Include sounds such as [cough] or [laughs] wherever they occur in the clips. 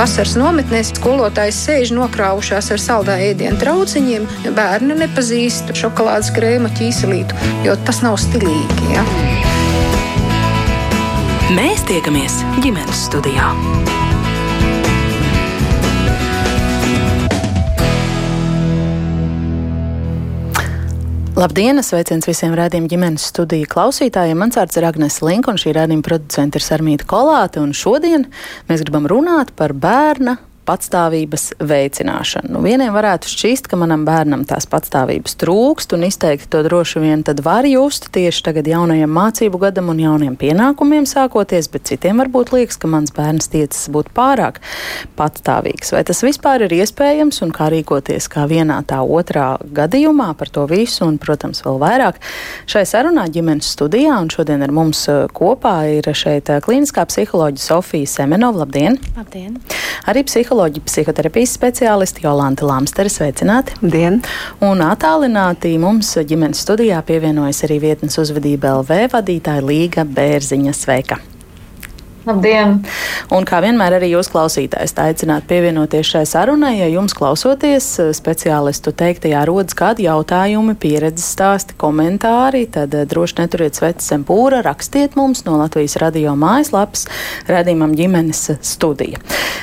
vasaras nometnēs skolotājs sēž nokrāvušās ar saldā ēdienu trauciņiem, bērni nepazīst šokolādes krēma ķīselītu, jo tas nav stilīgi. Ja? Mēs tiekamies ģimenes studijā. Labdien! Sveiciens visiem rādījuma ģimenes studiju klausītājiem. Mans vārds ir Agnēs Linka, un šī rādījuma producente ir Sarmīta Kolāte. Šodien mēs gribam runāt par bērna patstāvības veicināšanu. Nu, vieniem varētu šķist, ka manam bērnam tās patstāvības trūkst, un izteikti to droši vien tad var just tieši tagad jaunajam mācību gadam un jauniem pienākumiem sākoties, bet citiem varbūt liekas, ka mans bērns tiecas būt pārāk patstāvīgs. Vai tas vispār ir iespējams un kā rīkoties kā vienā tā otrā gadījumā par to visu un, protams, vēl vairāk šai sarunā ģimenes studijā, un šodien ar mums uh, kopā ir šeit uh, klīniskā psiholoģija Sofija Semenova. Labdien! Labdien! Arī psiholoģija psiholoģija, psihoterapijas speciālisti Jolanta Lamstere. Sveicināti! Dien! Un attālināti mums ģimenes studijā pievienojas arī vietnes uzvedība LV vadītāja Līga Bērziņa. Sveika! Labdien! Un kā vienmēr arī jūs klausītājs aicināt pievienoties šai sarunai, ja jums klausoties eh, speciālistu teiktajā rodas kādi jautājumi, pieredzes stāsti, komentāri, tad eh, droši neturiet sveces zem pūra, rakstiet mums no Latvijas radio mājaslapas redzījumam ģimenes studija.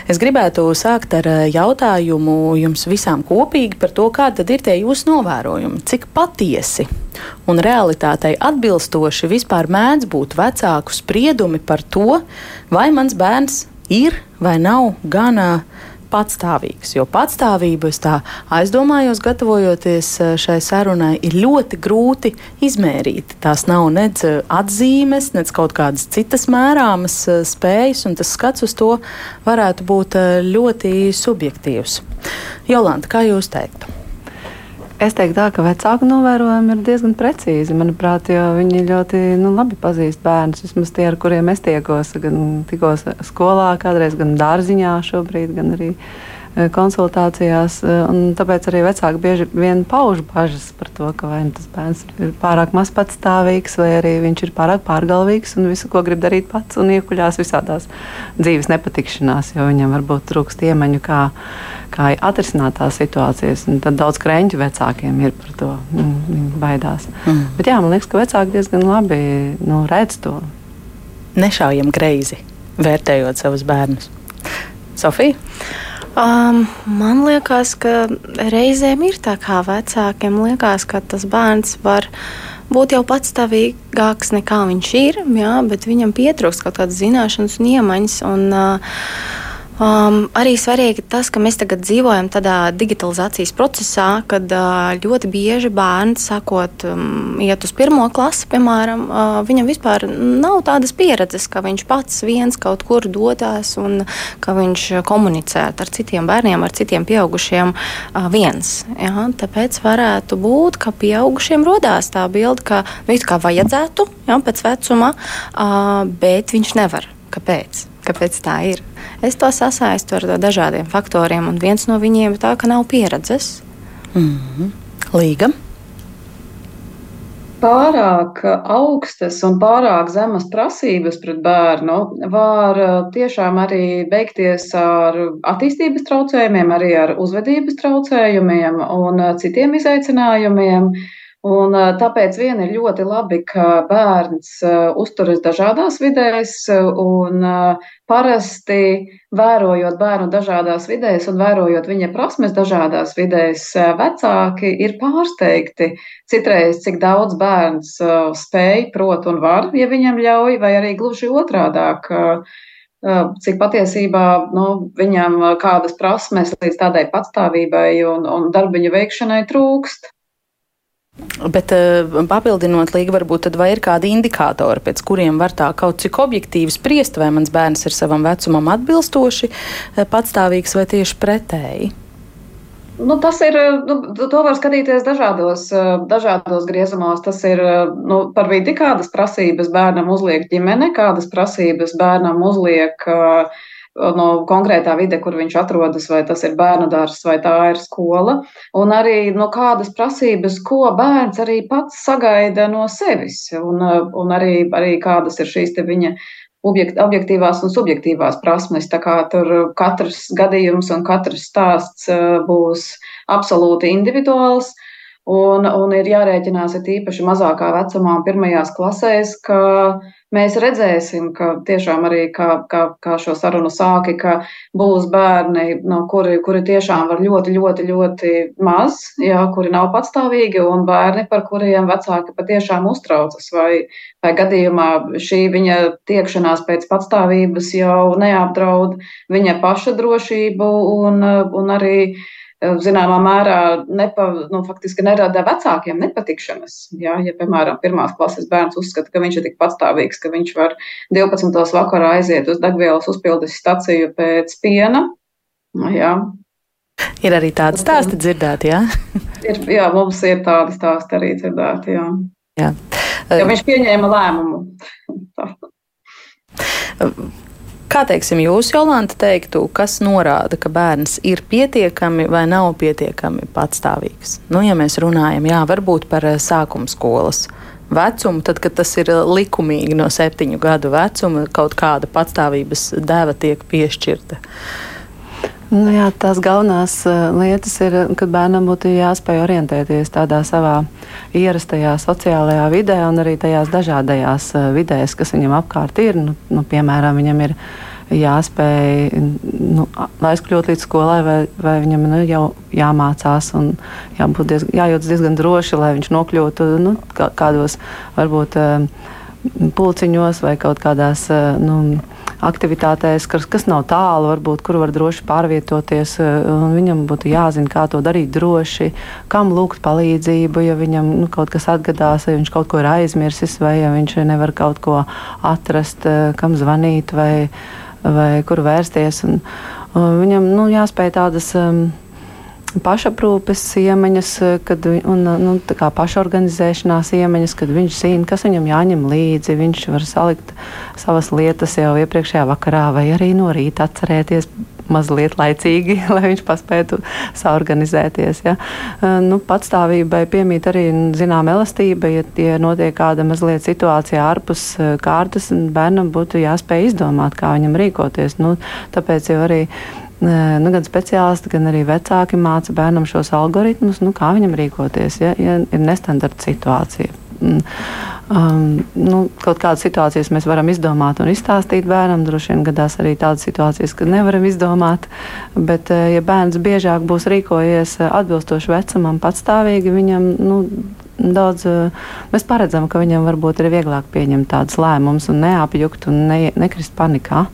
Es gribētu sākt ar eh, jautājumu jums visām kopīgi par to, kāda ir tie jūsu novērojumi, cik patiesi un realitātei atbilstoši vispār mēdz būt vecāku spriedumi par to, vai mans bērns ir vai nav gana patstāvīgs. Jo patstāvību es tā aizdomājos, gatavojoties eh, šai sarunai, ir ļoti grūti izmērīt. Tās nav nec eh, atzīmes, nec kaut kādas citas mērāmas eh, spējas, un tas skats uz to varētu būt ļoti subjektīvs. Jolanta, kā jūs teiktu? Es teiktu, tā, ka vecāku novērojumi ir diezgan precīzi. Manuprāt, viņi ļoti nu, labi pazīst bērnus. Vismaz tie, ar kuriem es tiekos, gan tikos skolā, kādreiz gan dārziņā, šobrīd, gan arī konsultācijās. E, tāpēc arī vecāki bieži vien pauž bažas par to, ka vai nu tas bērns ir pārāk maz patstāvīgs, vai arī viņš ir pārāk pārgalvīgs un visu, ko grib darīt pats, un iekuļās visādās dzīves nepatikšanās, jo viņam varbūt trūkst iemaņu, kā, kā atrisināt tās situācijas. Tad daudz krēņu vecākiem ir par to. Viņi baidās. Mm. Bet jā, man liekas, ka vecāki diezgan labi nu, redz to. Nešaujam greizi, vērtējot savus bērnus. Sofija? Um, man liekas, ka reizēm ir tā, kā vecākiem liekas, ka tas bērns var būt jau patstāvīgāks nekā viņš ir, jā, bet viņam pietrūkst kaut kādas zināšanas un iemaņas. Un, uh, Um, arī svarīgi tas, ka mēs tagad dzīvojam tādā digitalizācijas procesā, kad uh, ļoti bieži bērns, sākot um, iet uz pirmo klasi, piemēram, uh, viņam vispār nav tādas pieredzes, ka viņš pats viens kaut kur dodas un ka viņš komunicē ar citiem bērniem, ar citiem pieaugušiem uh, viens. Ja? Tāpēc varētu būt, ka pieaugušiem rodās tā bilde, ka nu, kā vajadzētu ja, pēc vecuma, uh, bet viņš nevar. Kāpēc? Kāpēc tā ir? Es to sasaistu ar dažādiem faktoriem, un viens no viņiem ir tā, ka nav pieredzes. Mm -hmm. Līga. Pārāk augstas un pārāk zemas prasības pret bērnu var uh, tiešām arī beigties ar attīstības traucējumiem, arī ar uzvedības traucējumiem un uh, citiem izaicinājumiem. Un, tāpēc vien ir ļoti labi, ka bērns uzturas dažādās vidēs, un parasti vērojot bērnu dažādās vidēs un vērojot viņa prasmes dažādās vidēs, vecāki ir pārsteigti citreiz, cik daudz bērns spēj, prot un var, ja viņam ļauj, vai arī gluži otrādāk cik patiesībā nu, viņam kādas prasmes līdz tādai patstāvībai un, un darbiņu veikšanai trūkst. Bet eh, papildinot līgu, varbūt vai ir kādi indikātori, pēc kuriem var tā kaut cik objektīvi spriest, vai mans bērns ir savam vecumam atbilstoši eh, patstāvīgs vai tieši pretēji? Nu, tas ir, nu, to var skatīties dažādos, eh, dažādos griezumos. Tas ir nu, par vidi, kādas prasības bērnam uzliek ģimene, kādas prasības bērnam uzliek uh, no konkrētā vide, kur viņš atrodas, vai tas ir bērnu dārsts, vai tā ir skola, un arī no kādas prasības, ko bērns arī pats sagaida no sevis, un, un arī, arī kādas ir šīs viņa objektīvās un subjektīvās prasmes. Tā kā tur katrs gadījums un katrs stāsts būs absolūti individuāls. Un, un ir jārēķinās, ir īpaši mazākā vecumā, pirmajās klasēs, ka mēs redzēsim, ka tiešām arī, kā, kā, kā šo sarunu sāki, ka būs bērni, no kuri, kuri tiešām var ļoti, ļoti, ļoti maz, jā, kuri nav patstāvīgi, un bērni, par kuriem vecāki patiešām uztraucas, vai, vai gadījumā šī viņa tiekšanās pēc patstāvības jau neapdraud viņa paša drošību un, un arī zināmā mērā nepa, nu, faktiski nerada vecākiem nepatikšanas. Ja, ja, piemēram, pirmās klases bērns uzskata, ka viņš ir tik patstāvīgs, ka viņš var 12. vakarā aiziet uz degvielas uzpildes staciju pēc piena. Ja. Ir arī tādi stāsti dzirdēti, jā? [laughs] ir, jā, mums ir tādi stāsti arī dzirdēti, jā. jā. Ja viņš pieņēma lēmumu. [laughs] Kā teiksim, jūs, Jolanta, teiktu, kas norāda, ka bērns ir pietiekami vai nav pietiekami patstāvīgs? Nu, ja mēs runājam, jā, varbūt par eh, sākuma skolas vecumu, tad, kad tas ir eh, likumīgi no septiņu gadu vecuma, kaut kāda patstāvības deva tiek piešķirta. Nu, jā, tās galvenās uh, lietas ir, kad bērnam būtu jāspēj orientēties tādā savā ierastajā sociālajā vidē un arī tajās dažādajās uh, vidēs, kas viņam apkārt ir. Nu, nu, piemēram, viņam ir jāspēj, nu, lai aizkļūtu līdz skolai, vai, vai viņam nu, jau jāmācās un jābūt diezgan, jājūtas diezgan droši, lai viņš nokļūtu nu, kādos varbūt uh, pulciņos vai kaut kādās. Nu, aktivitātēs, kas, kas nav tālu, varbūt, kur var droši pārvietoties. Eh, viņam būtu jāzina, kā to darīt droši, kam lūgt palīdzību, ja viņam nu, kaut kas atgadās, ja viņš kaut ko ir aizmirsis, vai ja viņš nevar kaut ko atrast, eh, kam zvanīt vai, vai kur vērsties. Un, un viņam nu, jāspēj tādas. Um, pašaprūpes iemaņas, eh, kad, un nu, pašorganizēšanās iemaņas, kad viņš zina, kas viņam jāņem līdzi. Viņš var salikt savas lietas jau iepriekšējā vakarā, vai arī no rīta atcerēties mazliet laicīgi, [laughs] lai viņš paspētu saorganizēties. Ja. Eh, nu, patstāvībai piemīt arī zinām elastība, ja, ja notiek kāda mazliet situācija ārpus eh, kārtas, bērnam būtu jāspēj izdomāt, kā viņam rīkoties. Nu, tāpēc jau arī nu, gan speciālisti, gan arī vecāki māca bērnam šos algoritmus, nu, kā viņam rīkoties, ja, ja ir nestandarta situācija. Mm, um, nu, kaut kādas situācijas mēs varam izdomāt un izstāstīt bērnam. Droši vien gadās arī tādas situācijas, kad nevaram izdomāt. Bet, eh, ja bērns biežāk būs rīkojies atbilstoši vecumam, patstāvīgi, viņam nu, daudz, eh, mēs paredzam, ka viņam varbūt ir vieglāk pieņemt tādus lēmumus neapjukt un ne, nekrist panikā.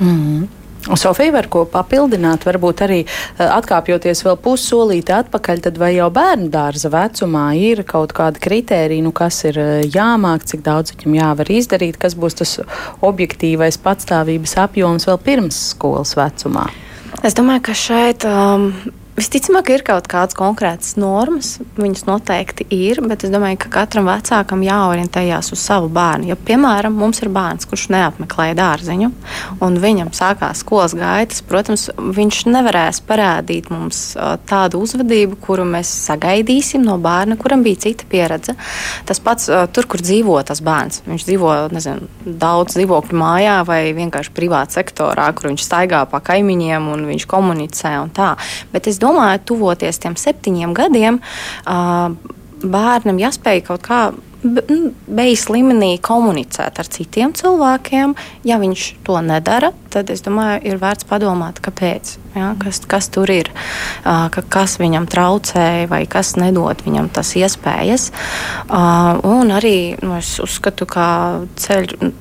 Mm -hmm. Sofija var ko papildināt, varbūt arī eh, atkāpjoties vēl pussolīti atpakaļ, tad vai jau bērnu dārza vecumā ir kaut kāda kritērija, nu, kas ir eh, jāmāk, cik daudz viņam jāvar izdarīt, kas būs tas objektīvais patstāvības apjoms vēl pirms skolas vecumā? Es domāju, ka šeit um, Visticamāk, ir kaut kādas konkrētas normas, viņas noteikti ir, bet es domāju, ka katram vecākam jāorientējas uz savu bērnu. Ja, piemēram, mums ir bērns, kurš neapmeklēja dārziņu, un viņam sākās skolas gaitas, protams, viņš nevarēs parādīt mums tādu uzvedību, kuru mēs sagaidīsim no bērna, kuram bija cita pieredze. Tas pats tur, kur dzīvo tas bērns. Viņš dzīvo nezinu, daudz dzīvokļu mājā vai vienkārši privātā sektorā, kur viņš staigā pa kaimiņiem un viņš komunicē un tā. Bet es domāju, domāju, tuvoties tiem septiņiem gadiem, bērnam jāspēj kaut kā nu, beigās līmenī komunicēt ar citiem cilvēkiem. Ja viņš to nedara, tad es domāju, ir vērts padomāt, kāpēc. Ja, kas, kas tur ir, ka, kas viņam traucēja vai kas nedod viņam tas iespējas. Un arī nu, es uzskatu, ka ceļu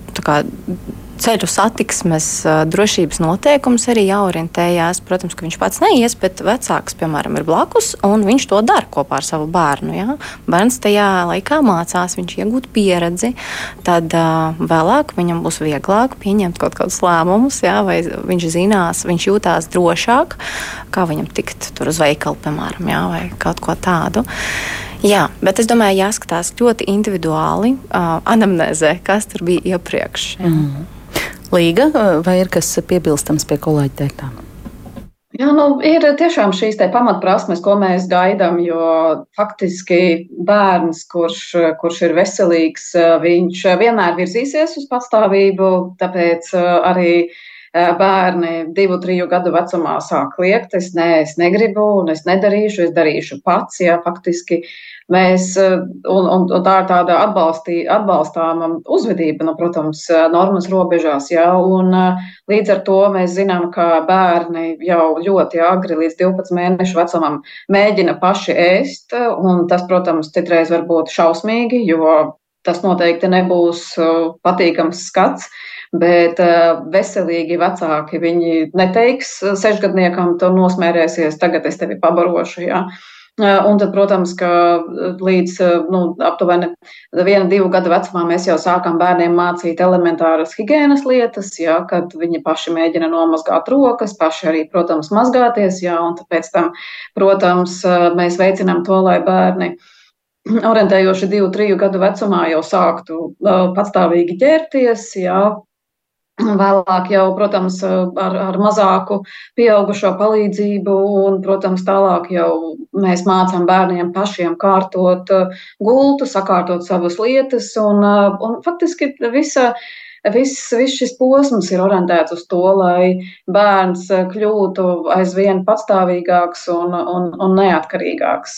ceļu satiksmes drošības noteikums arī jāorientējās. Protams, ka viņš pats neies, bet vecāks, piemēram, ir blakus un viņš to dara kopā ar savu bērnu. Ja? Bērns tajā laikā mācās, viņš iegūt pieredzi, tad uh, vēlāk viņam būs vieglāk pieņemt kaut kādus lēmumus, ja? vai viņš zinās, viņš jūtās drošāk, kā viņam tikt tur uz veikalu, piemēram, ja? vai kaut ko tādu. Jā, bet es domāju, jāskatās ļoti individuāli uh, anamnēzē, kas tur bija iepriekš. Jā. Mm. Līga, vai ir kas piebilstams pie kolēģa teiktā? Jā, nu, ir tiešām šīs pamatprasmes, ko mēs gaidām, jo faktiski bērns, kurš, kurš ir veselīgs, viņš vienmēr virzīsies uz patstāvību, tāpēc arī bērni divu, triju gadu vecumā sāk liekt, es, ne, es negribu, un es nedarīšu, es darīšu pats. Jā, faktiski Mēs, eh, un, un, un tā ir tāda atbalstī, atbalstāma uzvedība, nu, protams, eh, normas robežās, jā, un eh, līdz ar to mēs zinām, ka bērni jau ļoti agri līdz 12 mēnešu vecumam mēģina paši ēst, un tas, protams, citreiz var būt šausmīgi, jo tas noteikti nebūs patīkams skats. Bet veselīgi vecāki viņi neteiks sešgadniekam, tu nosmērēsies, tagad es tevi pabarošu. Ja? Un tad, protams, ka līdz nu, aptuveni viena, divu gadu vecumā mēs jau sākam bērniem mācīt elementāras higiēnas lietas, jā, kad viņi paši mēģina nomazgāt rokas, paši arī, protams, mazgāties, jā, un pēc tam, protams, mēs veicinām to, lai bērni orientējoši divu, triju gadu vecumā jau sāktu patstāvīgi ģērties, jā, Vēlāk jau, protams, ar, ar mazāku pieaugušo palīdzību, un, protams, tālāk jau mēs mācām bērniem pašiem kārtot uh, gultu, sakārtot savas lietas, un, uh, un faktiski visa. Viss, viss šis posms ir orientēts uz to, lai bērns kļūtu aizvien patstāvīgāks un, un, un neatkarīgāks.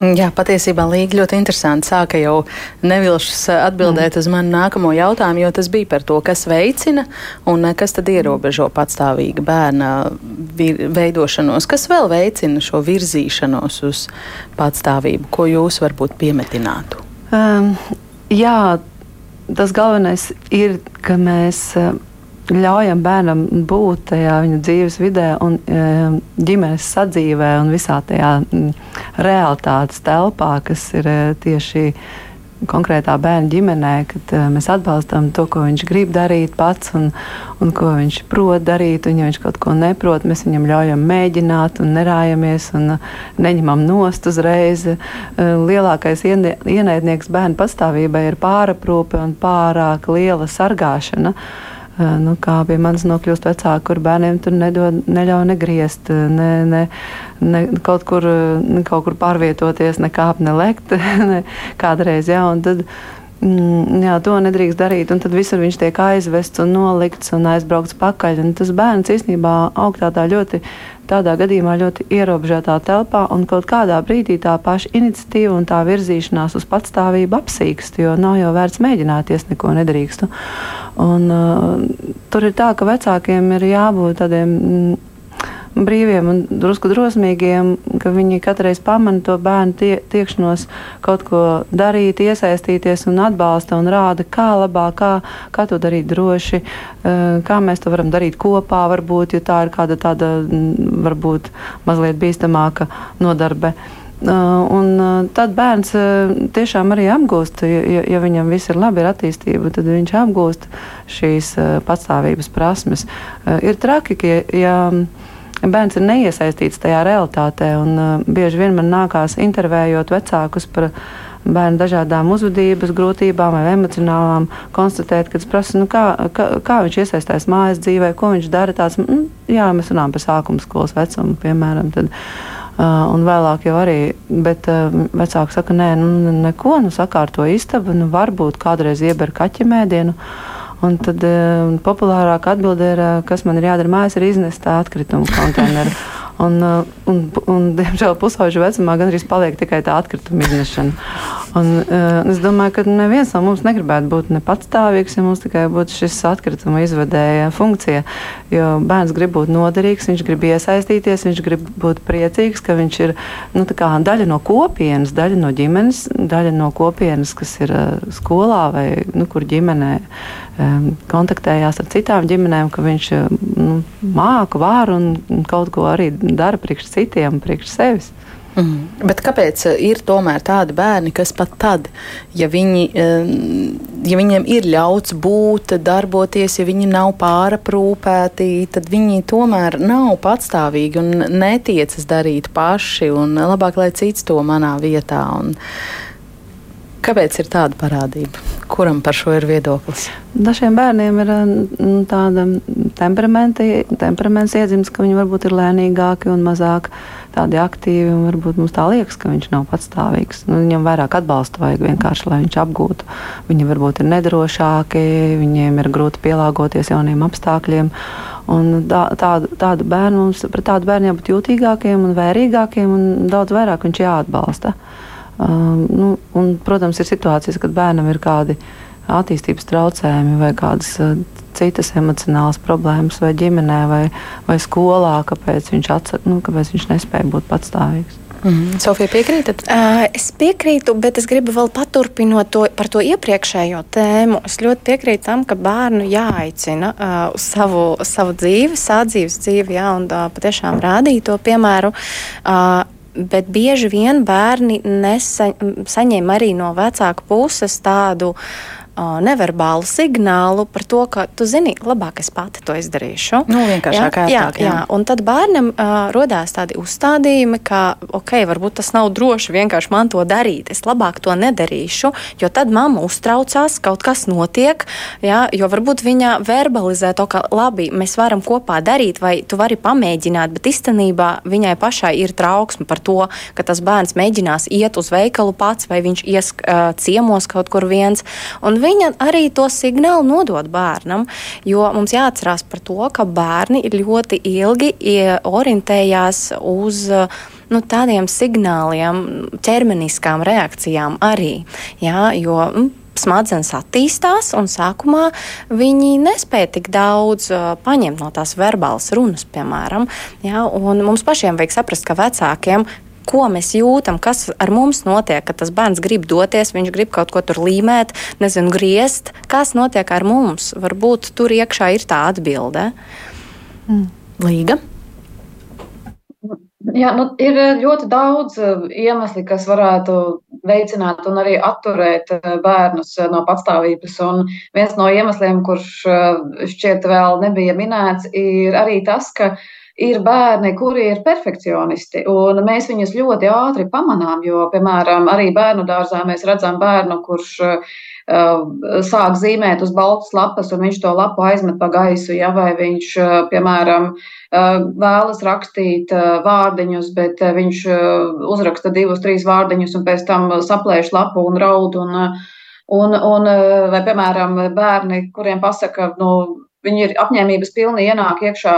Jā, patiesībā Līga ļoti interesanti sāka jau nevilšas eh, atbildēt mm. uz manu nākamo jautājumu, jo tas bija par to, kas veicina un eh, kas tad ierobežo patstāvīgu bērna veidošanos, kas vēl veicina šo virzīšanos uz patstāvību, ko jūs varbūt piemetinātu. Um, jā, tas galvenais ir, ka mēs. Uh, ļaujam bērnam būt tajā viņa dzīves vidē un ģimenes sadzīvē un visā tajā realitātes telpā, kas ir tieši konkrētā bērna ģimenē, kad uh, mēs atbalstam to, ko viņš grib darīt pats un, un ko viņš prot darīt. Un, ja viņš kaut ko neprot, mēs viņam ļaujam mēģināt un nerājamies un uh, neņemam nost uzreiz. Uh, lielākais ienaidnieks bērnu pastāvībai ir pāraprūpe un pārāk liela sargāšana. Uh, nu, kā pie manis nokļūst vecāki, kur bērniem tur nedod, neļauj negriezt, ne, ne, ne, kaut, kur, ne kaut kur pārvietoties, ne kāpt, ne lekt [laughs] ne, kādreiz. Jā, un tad, mm, jā, to nedrīkst darīt. Un tad visur viņš tiek aizvests un nolikts un aizbraukts pakaļ. Un tas bērns īstenībā aug tādā ļoti tādā gadījumā ļoti ierobežotā telpā, un kaut kādā brīdī tā paša iniciatīva un tā virzīšanās uz patstāvību apsīkst, jo nav jau vērts mēģināt, ja neko nedrīkstu. Un, uh, tur ir tā, ka vecākiem ir jābūt tādiem. Mm, brīviem un drusku drosmīgiem, ka viņi katreiz pamana to bērnu tie, tiekšanos kaut ko darīt, iesaistīties un atbalsta un rāda, kā labāk, kā, kā to darīt droši, eh, kā mēs to varam darīt kopā, varbūt, ja tā ir kāda tāda varbūt mazliet bīstamāka nodarbe. Uh, un uh, tad bērns tiešām arī apgūst, ja, ja viņam viss ir labi, ir attīstība, tad viņš apgūst šīs patstāvības prasmes. Ir traki, ka ja, bērns ir neiesaistīts tajā realitātē. Un, uh, bieži vien man nākās intervējot vecākus par bērnu dažādām uzvedības grūtībām vai emocionālām, konstatēt, kad es prasu, nu, kā, kā, kā viņš iesaistās mājas dzīvē, ko viņš dara. Tāds, mm, jā, mēs runājam par sākuma skolas vecumu, piemēram. Tad, Uh, un vēlāk jau arī, bet uh, vecāki saka, nē, nu, neko, nu, sakārto istabu, nu, varbūt kādreiz ieber kaķemēdienu. Uh, Un tad uh, populārākā atbilde ir, uh, kas man ir jādara mājās, ir iznest tā atkritumu konteineru. Un, uh, un, un, diemžēl, pusauģa vecumā gandrīz paliek tikai tā atkrituma iznešana. Un, uh, es domāju, ka neviens no mums negribētu būt ne patstāvīgs, ja mums tikai būtu šis atkrituma izvedēja funkcija. Jo bērns grib būt noderīgs, viņš grib iesaistīties, viņš grib būt priecīgs, ka viņš ir nu, daļa no kopienas, daļa no ģimenes, daļa no kopienas, kas ir uh, skolā vai nu, kur ģimenē kontaktējās ar citām ģimenēm, ka viņš nu, māca, var un kaut ko arī dara priekš citiem, priekš sevis. Mm. Bet kāpēc ir tomēr tādi bērni, kas pat tad, ja, viņi, ja viņiem ir ļauts būt, darboties, ja viņi nav pāraprūpēti, tad viņi tomēr nav patstāvīgi un netiecas darīt paši, un labāk, lai cits to manā vietā. Un, Kāpēc ir tāda parādība? Kuram par šo ir viedoklis? Dažiem bērniem ir tāda temperaments iedzimts, ka viņi varbūt ir lēnīgāki un mazāk tādi aktīvi. Varbūt mums tā liekas, ka viņš nav patstāvīgs. Nu, viņam vairāk atbalsta vajag vienkārši, lai viņš apgūtu. Viņi varbūt ir nedrošāki, viņiem ir grūti pielāgoties jauniem apstākļiem. Un tā, tādu, tādu bērnu mums pret tādu bērnu jābūt jūtīgākiem un vērīgākiem un daudz vairāk viņš jāatbalsta. Um, nu, un, protams, ir situācijas, kad bērnam ir kādi attīstības traucējumi vai kādas uh, citas emocionālas problēmas, vai ģimenē, vai, vai skolā, kāpēc viņš, atsak, nu, kāpēc viņš nespēja būt patstāvīgs. Mm -hmm. Sofija, piekrītat? Uh, es piekrītu, bet es gribu vēl paturpinot to, par to iepriekšējo tēmu. Es ļoti piekrītu tam, ka bērnu jāaicina uh, uz savu, savu dzīvi, sādzīves dzīvi, jā, un uh, patiešām rādīt to piemēru. Uh, bet bieži vien bērni nesa, saņem arī no vecāku puses tādu neverbālu signālu par to, ka, tu zini, labāk es pati to izdarīšu. Nu, vienkāršāk, jā, jā, jā. jā. Un tad bērnam uh, rodās tādi uzstādījumi, ka, ok, varbūt tas nav droši vienkārši man to darīt. Es labāk to nedarīšu, jo tad mamma uztraucās, kaut kas notiek, jā, jo varbūt viņa verbalizē to, ka labi, mēs varam kopā darīt, vai tu vari pamēģināt, bet īstenībā viņai pašai ir trauksme par to, ka tas bērns mēģinās iet uz veikalu pats, vai viņš ies uh, ciemos kaut kur viens. Un viņa arī to signālu nodod bērnam, jo mums jāatcerās par to, ka bērni ļoti ilgi orientējās uz nu, tādiem signāliem, ķermeniskām reakcijām arī. Jā, jo, nu, smadzenes attīstās, un sākumā viņi nespēja tik daudz uh, paņemt no tās verbālas runas, piemēram. Ja, mums pašiem vajag saprast, ka vecākiem ko mēs jūtam, kas ar mums notiek, kad tas bērns grib doties, viņš grib kaut ko tur līmēt, nezinu, griezt. Kas notiek ar mums? Varbūt tur iekšā ir tā atbilde. Mm. Līga. Jā, nu, ir ļoti daudz uh, iemesli, kas varētu veicināt un arī atturēt uh, bērnus uh, no patstāvības. Un viens no iemesliem, kurš šķiet vēl nebija minēts, ir arī tas, ka uh, ir bērni, kuri ir perfekcionisti, un mēs viņus ļoti ātri pamanām, jo, piemēram, arī bērnu dārzā mēs redzam bērnu, kurš uh, sāk zīmēt uz baltas lapas, un viņš to lapu aizmet pa gaisu, ja, vai viņš, uh, piemēram, uh, vēlas rakstīt vārdiņus, bet viņš uzraksta divus, trīs vārdiņus, un pēc tam saplēš lapu un raud, un, un, un vai, piemēram, bērni, kuriem pasaka, nu, Viņi ir apņēmības pilni ienāk iekšā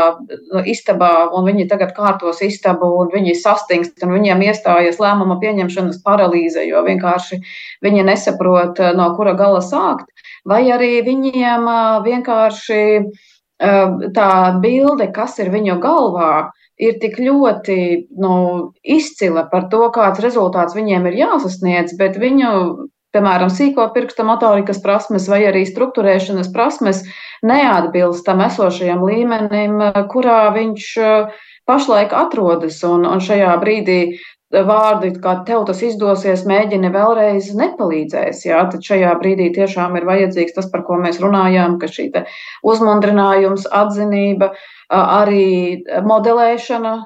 istabā, un viņi tagad kārtos istabu, un viņi sastingst, un viņiem iestājas lēmuma pieņemšanas paralīze, jo vienkārši viņi nesaprot, eh, no kura gala sākt. Vai arī viņiem eh, vienkārši eh, tā bilde, kas ir viņu galvā, ir tik ļoti nu, izcila par to, kāds rezultāts viņiem ir jāsasniedz, bet viņu piemēram, sīko pirksta motorikas prasmes vai arī struktūrēšanas prasmes neatbilst tam esošajam līmenim, kurā viņš eh, pašlaik atrodas. Un, un šajā brīdī vārdi, kā tev tas izdosies, mēģini vēlreiz nepalīdzēs. Jā, tad šajā brīdī tiešām ir vajadzīgs tas, par ko mēs runājām, ka šī uzmundrinājums, atzinība, arī modelēšana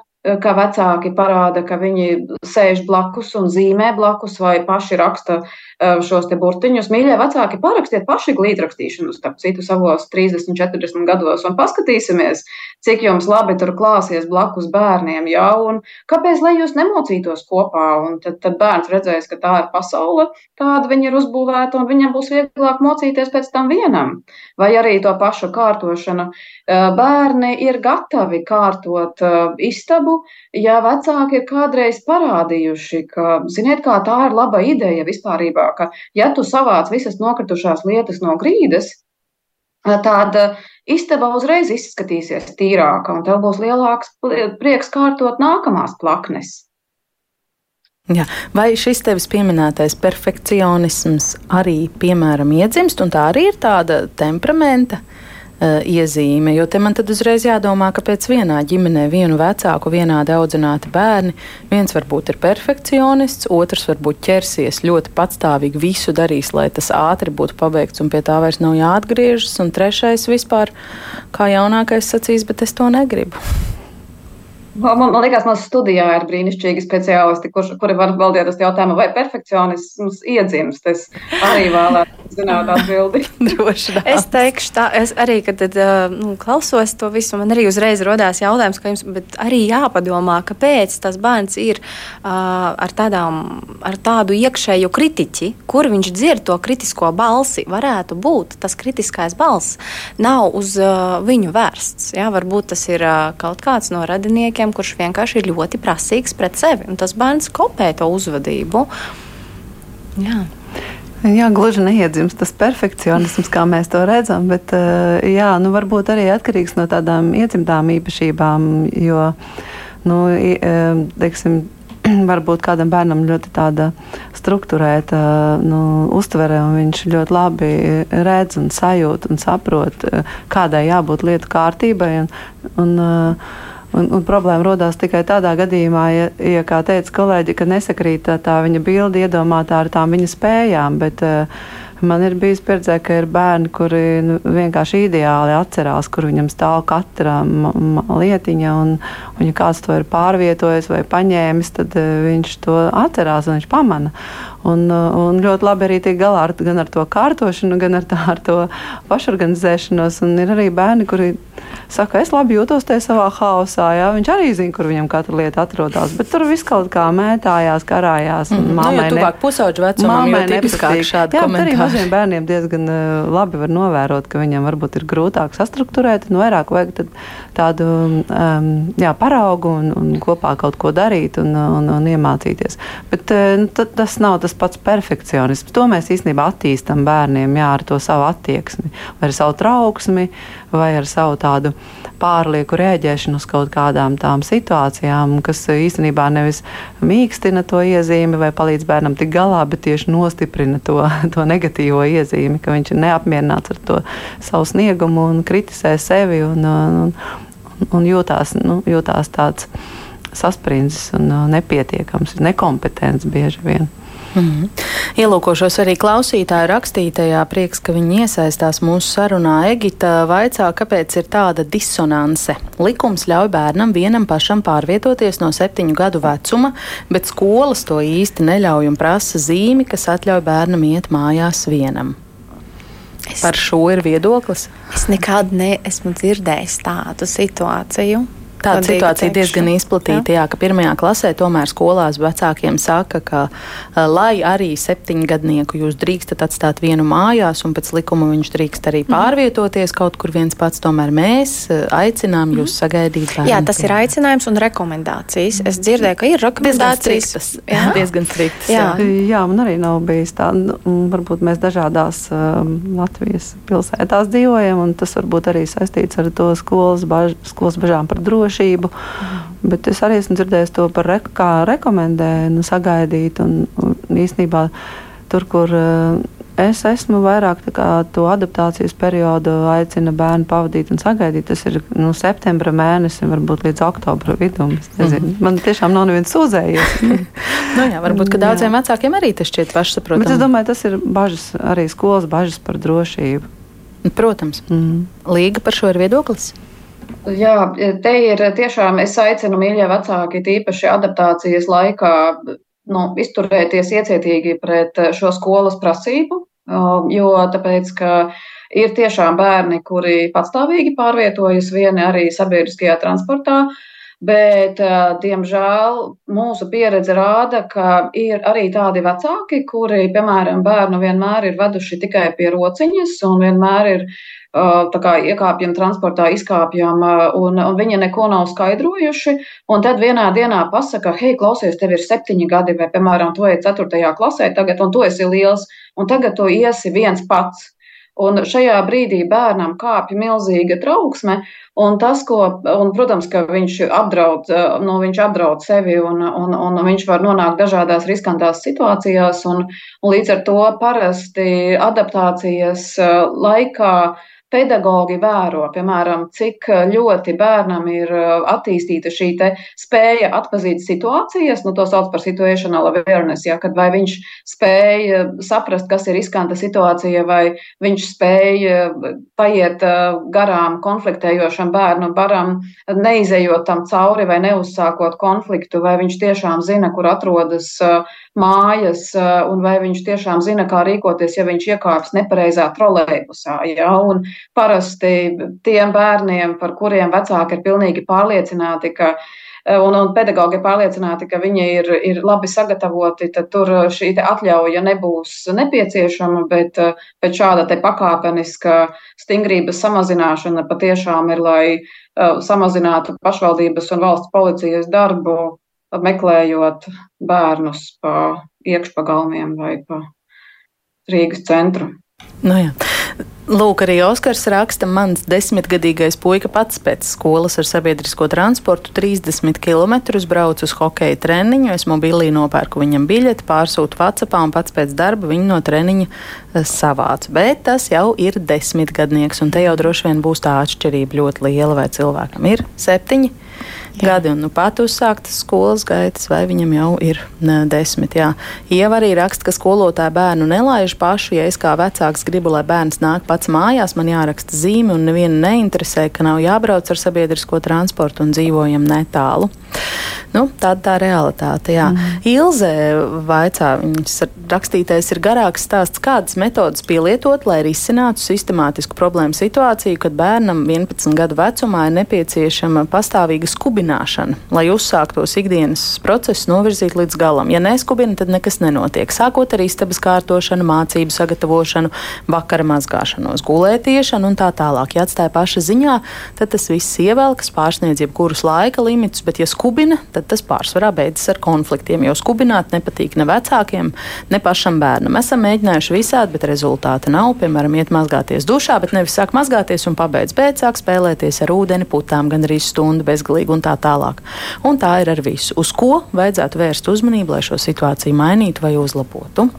ka vecāki parāda, ka viņi sēž blakus un zīmē blakus vai paši raksta Eh, šos te burtiņus. Mīļie vecāki, parakstiet paši glītrakstīšanu, starp citu, savos 30, 40 gados, un paskatīsimies, cik jums labi tur klāsies blakus bērniem. Jā, un kāpēc lai jūs nemocītos kopā? Un tad, tad bērns redzēs, ka tā ir pasaule, kāda viņa ir uzbūvēta, un viņam būs vieglāk mocīties pēc tam vienam. Vai arī to pašu kārtošanu. Eh, bērni ir gatavi kārtot eh, istabu, ja vecāki ir kādreiz parādījuši, ka, ziniet, kā tā ir laba ideja vispārībā ka, ja tu savāc visas nokritušās lietas no grīdas, tad istaba uzreiz izskatīsies tīrāka, un tev būs lielāks prieks kārtot nākamās plaknes. Jā. Vai šis tevis pieminētais perfekcionisms arī, piemēram, iedzimst, un tā arī ir tāda temperamenta uh, uh, iezīme. Jo te man tad uzreiz jādomā, ka pēc vienā ģimenē vienu vecāku vienādi audzināti bērni, viens varbūt ir perfekcionists, otrs varbūt ķersies ļoti patstāvīgi, visu darīs, lai tas ātri būtu pabeigts un pie tā vairs nav jāatgriežas, un trešais vispār kā jaunākais sacīs, bet es to negribu. Man, man liekas, mums studijā ir brīnišķīgi speciālisti, kur, kuri var atbildēt uz jautājumu, vai perfekcionisms iedzimst. Es arī vēlētos zināt atbildi. [laughs] Droši vien. Es teikšu tā, es arī, kad tad, nu, klausos to visu, man arī uzreiz rodās jautājums, ka jums arī jāpadomā, kāpēc tas bērns ir uh, ar, tādām, ar tādu iekšēju kritiķi, kur viņš dzird to kritisko balsi. Varētu būt tas kritiskais balss nav uz uh, viņu vērsts. Jā, varbūt tas ir uh, kaut kāds no radiniekiem cilvēkiem, kurš vienkārši ir ļoti prasīgs pret sevi. Un tas bērns kopē to uzvedību. Jā. Jā, gluži neiedzimst tas perfekcionisms, kā mēs to redzam, bet eh, jā, nu, varbūt arī atkarīgs no tādām iedzimtām īpašībām, jo, nu, eh, teiksim, [clears throat] varbūt kādam bērnam ļoti tāda struktūrēta nu, uztvere, un viņš ļoti labi redz un sajūt un saprot, eh, kādai jābūt lietu kārtībai. Un, un, Un, un problēma radās tikai tādā gadījumā, ja, ja kā teica kolēģi, ka nesakrīt tā, tā viņa bilde iedomātā ar tām viņa spējām. Bet, uh, Man ir bijis pieredze, ka ir bērni, kuri nu, vienkārši ideāli atcerās, kur viņam stāv katra lietiņa, un, un ja kāds to ir pārvietojis vai paņēmis, tad uh, viņš to atcerās un viņš pamana. Un, uh, un ļoti labi arī tiek galā ar, gan ar to kārtošanu, gan ar, tā, ar to pašorganizēšanos. Un ir arī bērni, kuri saka, es labi jūtos tajā savā haosā. Jā. Viņš arī zina, kur viņam katra lieta atrodas. Bet tur viss kaut kā mētājās, karājās. Mm. Māmai nu, tuvāk pusauģu vecumam, jo tipiskāk šādi jā, komentāri. Arī maziem bērniem diezgan uh, labi var novērot, ka viņam varbūt ir grūtāk sastruktūrēt, un vairāk vajag tādu um, jā, paraugu un, un kopā kaut ko darīt un, un, un iemācīties. Bet uh, tas nav tas pats perfekcionisms. To mēs īstenībā attīstam bērniem jā, ar to savu attieksmi, vai ar savu trauksmi, vai ar savu tādu pārlieku rēģēšanu uz kaut kādām tām situācijām, kas īstenībā nevis mīkstina to iezīmi vai palīdz bērnam tik galā, bet tieši nostiprina to, [laughs] to negatīvo iezīmi, ka viņš ir neapmierināts ar to savu sniegumu un kritizē sevi un, un, un jūtās, nu, jūtās tāds sasprindzis un nepietiekams, nekompetents bieži vien. Mm -hmm. Ielūkošos arī klausītāju rakstītajā, prieks, ka viņi iesaistās mūsu sarunā. Egita vaicā, kāpēc ir tāda disonance. Likums ļauj bērnam vienam pašam pārvietoties no septiņu gadu vecuma, bet skolas to īsti neļauj un prasa zīmi, kas atļauj bērnam iet mājās vienam. Es, Par šo ir viedoklis. Es nekad neesmu dzirdējis tādu situāciju. Tāda situācija diezgan izplatīta, jā. jā, ka pirmajā klasē tomēr skolās vecākiem saka, ka lai arī septiņgadnieku jūs drīkstat atstāt vienu mājās, un pēc likuma viņš drīkst arī mhm. pārvietoties mm. kaut kur viens pats, tomēr mēs aicinām jūs mm. sagaidīt. Jā, tas ir aicinājums un rekomendācijas. Es dzirdēju, ka ir rekomendācijas. Diezgan striktas. Jā, [laughs] diezgan striktas. Jā. jā, man arī nav bijis tā. Nu, varbūt mēs dažādās um, Latvijas pilsētās dzīvojam, un tas varbūt arī saistīts ar to skolas, baž, skolas bažām par drošību drošību. Mm. Bet es arī esmu dzirdējis to par re, kā rekomendēju, nu, sagaidīt. Un, un īstenībā tur, kur uh, es esmu vairāk to adaptācijas periodu, aicina bērnu pavadīt un sagaidīt. Tas ir no nu, septembra mēnesim, varbūt līdz oktobra vidum. Mm. Man tiešām nav neviens sūdzējies. [laughs] nu, jā, varbūt daudziem vecākiem arī tas šķiet pašsaprotami. Bet es domāju, tas ir bažas, arī skolas bažas par drošību. Protams. Mm. Līga par šo ir viedoklis. Jā, te ir tiešām es aicinu mīļie vecāki, tīpaši adaptācijas laikā, nu, izturēties iecietīgi pret šo skolas prasību, jo tāpēc, ka ir tiešām bērni, kuri patstāvīgi pārvietojas vieni arī sabiedriskajā transportā, bet, diemžēl, mūsu pieredze rāda, ka ir arī tādi vecāki, kuri, piemēram, bērnu vienmēr ir veduši tikai pie rociņas un vienmēr ir kā, iekāpjam transportā, izkāpjam, un, un viņi neko nav skaidrojuši. Un tad vienā dienā pasaka, hei, klausies, tev ir septiņi gadi, vai, piemēram, tu ej ceturtajā klasē tagad, un tu esi liels, un tagad tu iesi viens pats. Un šajā brīdī bērnam kāpja milzīga trauksme, un tas, ko, un, protams, ka viņš apdraud, nu, viņš apdraud sevi, un, un, un viņš var nonākt dažādās riskantās situācijās, un, un līdz ar to parasti adaptācijas laikā pedagogi vēro, piemēram, cik ļoti bērnam ir attīstīta šī spēja atpazīt situācijas, nu, to sauc par situational awareness, ja, kad vai viņš spēja saprast, kas ir riskanta situācija, vai viņš spēja paiet garām konfliktējošam bērnu baram, neizejot tam cauri vai neuzsākot konfliktu, vai viņš tiešām zina, kur atrodas mājas, un vai viņš tiešām zina, kā rīkoties, ja viņš iekāps nepareizā trolēbusā. Ja? Un parasti tiem bērniem, par kuriem vecāki ir pilnīgi pārliecināti, ka un, un pedagogi ir pārliecināti, ka viņi ir, ir labi sagatavoti, tad tur šī atļauja nebūs nepieciešama, bet, bet šāda pakāpeniska stingrības samazināšana patiešām ir, lai uh, samazinātu pašvaldības un valsts policijas darbu, meklējot bērnus pa iekšpagalmiem vai pa Rīgas centru. Nu jā. Lūk, arī Oskars raksta, mans desmitgadīgais puika pats pēc skolas ar sabiedrisko transportu 30 km brauc uz hokeja treniņu. Es mobilī nopērku viņam biļeti, pārsūtu Vācijā un pats pēc darba viņu no treniņa eh, savāc. Bet tas jau ir desmitgadnieks, un te jau droši vien būs tā atšķirība ļoti liela, vai cilvēkam ir septiņi gadi un nu pat uzsāktas skolas gaitas, vai viņam jau ir ne, desmit. Jā. Ieva arī raksta, ka skolotāja bērnu nelaiž pašu. Ja es kā vecāks gribu, lai bērns nāk pats mājās, man jāraksta zīme un nevienu neinteresē, ka nav jābrauc ar sabiedrisko transportu un dzīvojam netālu. Nu, tāda tā realitāte. Jā. Mm. Ilze vaicā, viņas rakstītais ir garāks stāsts, kādas metodas pielietot, lai risinātu sistemātisku problēmu situāciju, kad bērnam 11 gadu vecumā ir nepieciešama pastāvīga skubināšana, lai uzsāktos ikdienas procesus novirzīt līdz galam. Ja neskubina, tad nekas nenotiek. Sākot ar istabas kārtošanu, mācību sagatavošanu, vakara mazgāšanos, gulētiešanu un tā tālāk. Ja atstāja paša ziņā, tad tas viss ievelkas, pārsniedz jebkurus laika limitus, bet ja skubina, tad tas pārsvarā beidzas ar konfliktiem. Jo skubināt nepatīk ne vecākiem, ne pašam bērnam. Esam mēģinājuši visādi, bet rezultāta nav. Piemēram, iet mazgāties dušā, bet nevis sāk mazgāties un pabeidz, bet sāk spēlēties ar ūdeni, putām, gan arī stundu bezgalīgi un tā tālāk. Un tā ir ar visu. Uz ko vajadzētu vērst uzmanību, lai šo situāciju mainītu vai uzlabotu?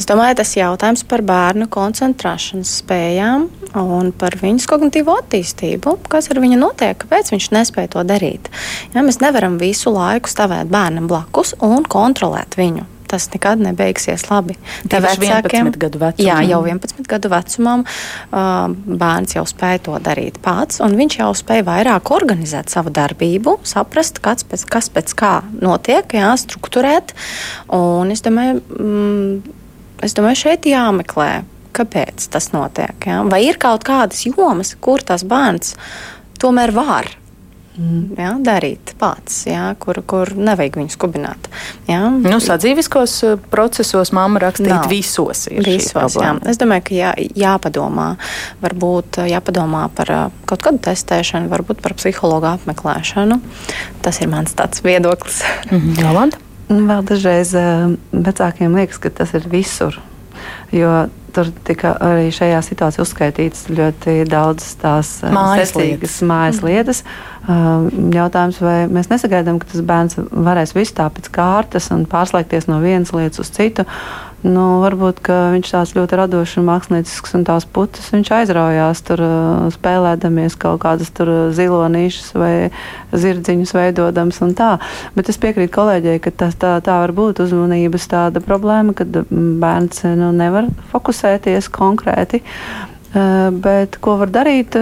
Es domāju, tas ir jautājums par bērnu koncentrēšanas spējām un par viņas kognitīvo attīstību. Kas ar viņu notiek? Kāpēc viņš nespēja to darīt? Ja, mēs nevaram visu laiku stāvēt bērnam blakus un kontrolēt viņu tas nekad nebeigsies labi. Tā vecākiem, 11 gadu vecumam. Jā, jau 11 gadu vecumam bērns jau spēja to darīt pats, un viņš jau spēja vairāk organizēt savu darbību, saprast, kas pēc, kas pēc kā notiek, jā, strukturēt. Un es domāju, mm, es domāju, šeit jāmeklē, kāpēc tas notiek. Ja? Vai ir kaut kādas jomas, kur tas bērns tomēr var Mm. Ja, darīt pats, ja, kur, kur nevajag viņu skubināt. Ja. Nu, sadzīviskos uh, procesos mamma rakstīt Nav. visos. visos jā. Es domāju, ka jā, jāpadomā. Varbūt uh, jāpadomā par uh, kaut kādu testēšanu, varbūt par psihologu apmeklēšanu. Tas ir mans tāds viedoklis. Mm -hmm. Nu, vēl dažreiz vecākiem liekas, ka tas ir visur. Jo tur tika arī šajā situācijā uzskaitītas ļoti daudzas tās mājas lietas. Mājas lietas. Jautājums, vai mēs nesagaidām, ka tas bērns varēs visu tā pēc kārtas un pārslēgties no vienas lietas uz citu. Nu, varbūt viņš tāds ļoti radošs un mākslinieks un tās putas viņš aizraujās tur spēlēdamies kaut kādas tur zilonīšas vai zirdziņus veidodams. Bet es piekrītu kolēģei, ka tas tā, tā var būt uzmanības tāda problēma, kad bērns nu, nevar fokusēties konkrēti. Bet ko var darīt?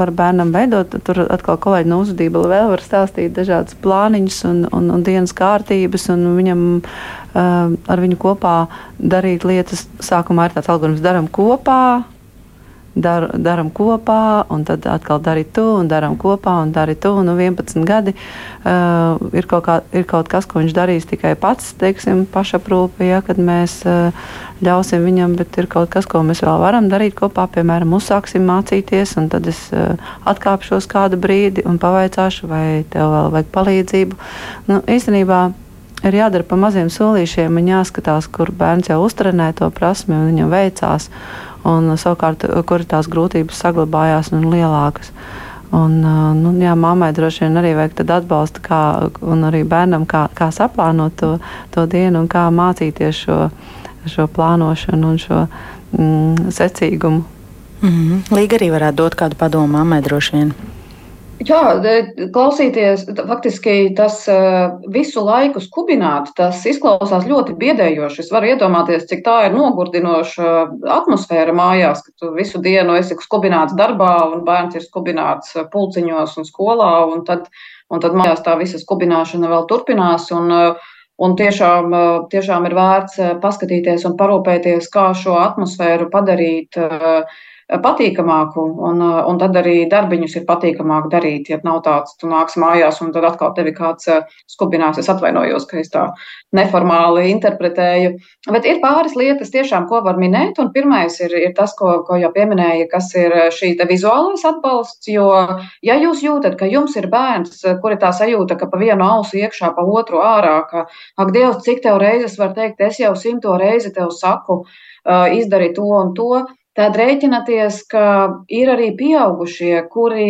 Var bērnam veidot, tur atkal kolēģi no uzvedība vēl var stāstīt dažādas plāniņas un, un, un dienas kārtības, un viņam ar viņu kopā darīt lietas. Sākumā ir tāds algoritms, darām kopā, dar, darām kopā, un tad atkal dari tu, un darām kopā, un dari tu. Nu, 11 gadi uh, ir, kaut kā, ir kaut kas, ko viņš darīs tikai pats, teiksim, pašaprūpe, ja, kad mēs uh, ļausim viņam, bet ir kaut kas, ko mēs vēl varam darīt kopā. Piemēram, uzsāksim mācīties, un tad es uh, atkāpšos kādu brīdi un pavaicāšu, vai tev vēl vajag palīdzību. Nu, īstenībā ir jādara pa maziem solīšiem un jāskatās, kur bērns jau uztrenē to prasmi un viņam veicās un savukārt, kur tās grūtības saglabājās un lielākas. Un, nu, jā, mammai droši vien arī vajag atbalstu, kā, un arī bērnam, kā, kā saplānot to, to dienu un kā mācīties šo, šo plānošanu un šo mm, secīgumu. Mm -hmm. Līga arī varētu dot kādu padomu mammai droši vien. Jā, klausīties, faktiski tas visu laiku skubināt, tas izklausās ļoti biedējoši. Es varu iedomāties, cik tā ir nogurdinoša atmosfēra mājās, ka tu visu dienu esi skubināts darbā un bērns ir skubināts pulciņos un skolā, un tad, un tad mājās tā visa skubināšana vēl turpinās. Un, un tiešām, tiešām ir vērts paskatīties un parūpēties, kā šo atmosfēru padarīt uh, patīkamāku, un, un tad arī darbiņus ir patīkamāk darīt. Ja nav tāds, tu nāc mājās, un tad atkal tevi kāds eh, skubinās. Es atvainojos, ka es tā neformāli interpretēju. Bet ir pāris lietas, tiešām, ko var minēt. Un pirmais ir, ir tas, ko, ko jau pieminēja, kas ir šī vizuālais atbalsts. Jo, ja jūs jūtat, ka jums ir bērns, kur ir tā sajūta, ka pa vienu ausu iekšā, pa otru ārā, ka, ak, Dievs, cik tev reizes var teikt, es jau simto reizi tev saku, uh, izdari to un to Tad rēķināties, ka ir arī pieaugušie, kuri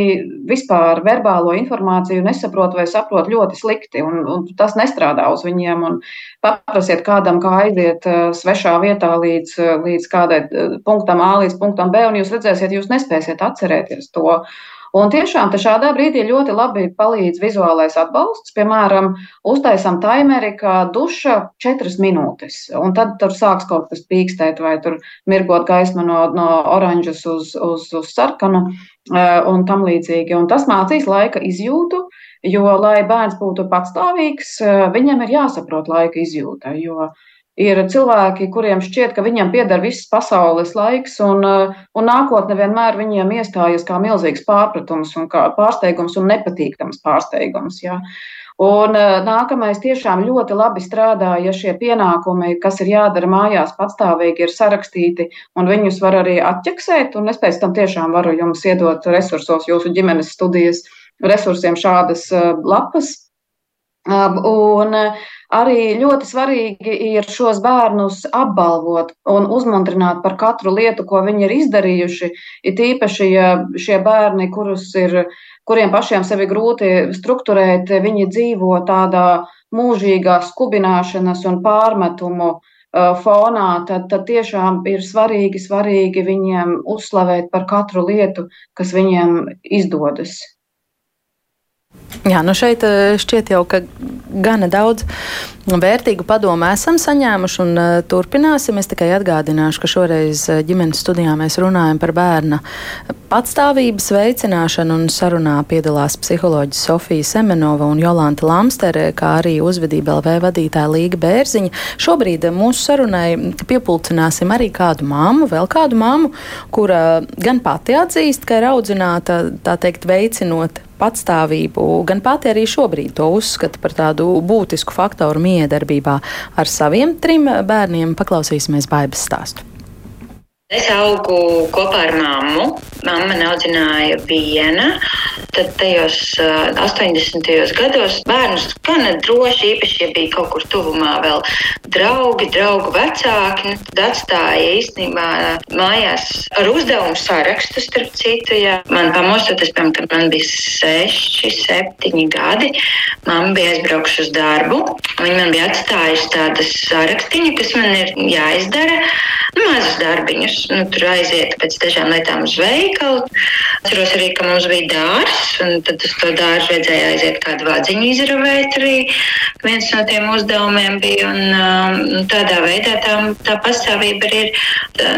vispār verbālo informāciju nesaprot vai saprot ļoti slikti, un, un tas nestrādā uz viņiem. Paprasiet kādam, kā aiziet eh, svešā vietā līdz, eh, līdz kādai eh, punktam A līdz punktam B, un jūs redzēsiet, jūs nespēsiet atcerēties to. Un tiešām šādā brīdī ļoti labi palīdz vizuālais atbalsts. Piemēram, uztaisām taimeri, kā duša četras minūtes, un tad tur sāks kaut kas pīkstēt vai tur mirgot gaisma no, no oranžas uz, uz, uz sarkanu eh, un tam līdzīgi. Un tas mācīs laika izjūtu, jo, lai bērns būtu patstāvīgs, eh, viņam ir jāsaprot laika izjūta. Jo, Ir cilvēki, kuriem šķiet, ka viņiem pieder viss pasaules laiks, un, uh, un nākotne vienmēr viņiem iestājas kā milzīgs pārpratums, un kā pārsteigums un nepatīkams pārsteigums. Ja. Un uh, nākamais tiešām ļoti labi strādā, ja šie pienākumi, kas ir jādara mājās, patstāvīgi ir sarakstīti, un viņus var arī atķeksēt. Un es pēc tam tiešām varu jums iedot resursos, jūsu ģimenes studijas resursiem šādas uh, lapas. Un Arī ļoti svarīgi ir šos bērnus apbalvot un uzmundrināt par katru lietu, ko viņi ir izdarījuši. It īpaši, ja šie bērni, ir, kuriem pašiem sevi grūti strukturēt, viņi dzīvo tādā mūžīgā skubināšanas un pārmetumu fonā, tad, tad tiešām ir svarīgi, svarīgi viņiem uzslavēt par katru lietu, kas viņiem izdodas. Jā, nu šeit eh, šķiet jau, ka gana daudz vērtīgu padomu esam saņēmuši un uh, turpināsim. Es tikai atgādināšu, ka šoreiz uh, ģimenes studijā mēs runājam par bērna patstāvības veicināšanu un sarunā piedalās psiholoģis Sofija Semenova un Jolanta Lamstere, kā arī uzvedība LV vadītāja Līga Bērziņa. Šobrīd mūsu sarunai piepulcināsim arī kādu māmu, vēl kādu māmu, kura gan pati atzīst, ka ir audzināta, tā teikt, veicinot patstāvību, gan pati arī šobrīd to uzskata par tādu būtisku faktoru miedarbībā ar saviem trim bērniem. Paklausīsimies Bābes stāstu. Es augu kopā ar mammu. Mamma audzināja viena. Tad tajos uh, 80. gados bērnus gan droši, īpaši, ja bija kaut kur tuvumā vēl draugi, draugu vecāki, tad atstāja īstenībā mājās ar uzdevumu sarakstu, starp citu. Ja man pamostoties, piemēram, kad man bija 6, 7 gadi, mamma bija aizbraukusi uz darbu. Viņa man bija atstājusi tādas sarakstiņu, kas man ir jāizdara, mazus darbiņus nu, tur aiziet pēc dažām lietām uz veikalu. Atceros arī, ka mums bija dārsts, un tad uz to dārzu vajadzēja aiziet kādu vādziņu izravēt arī. Viens no tiem uzdevumiem bija, un um, tādā veidā tā, tā pastāvība arī ir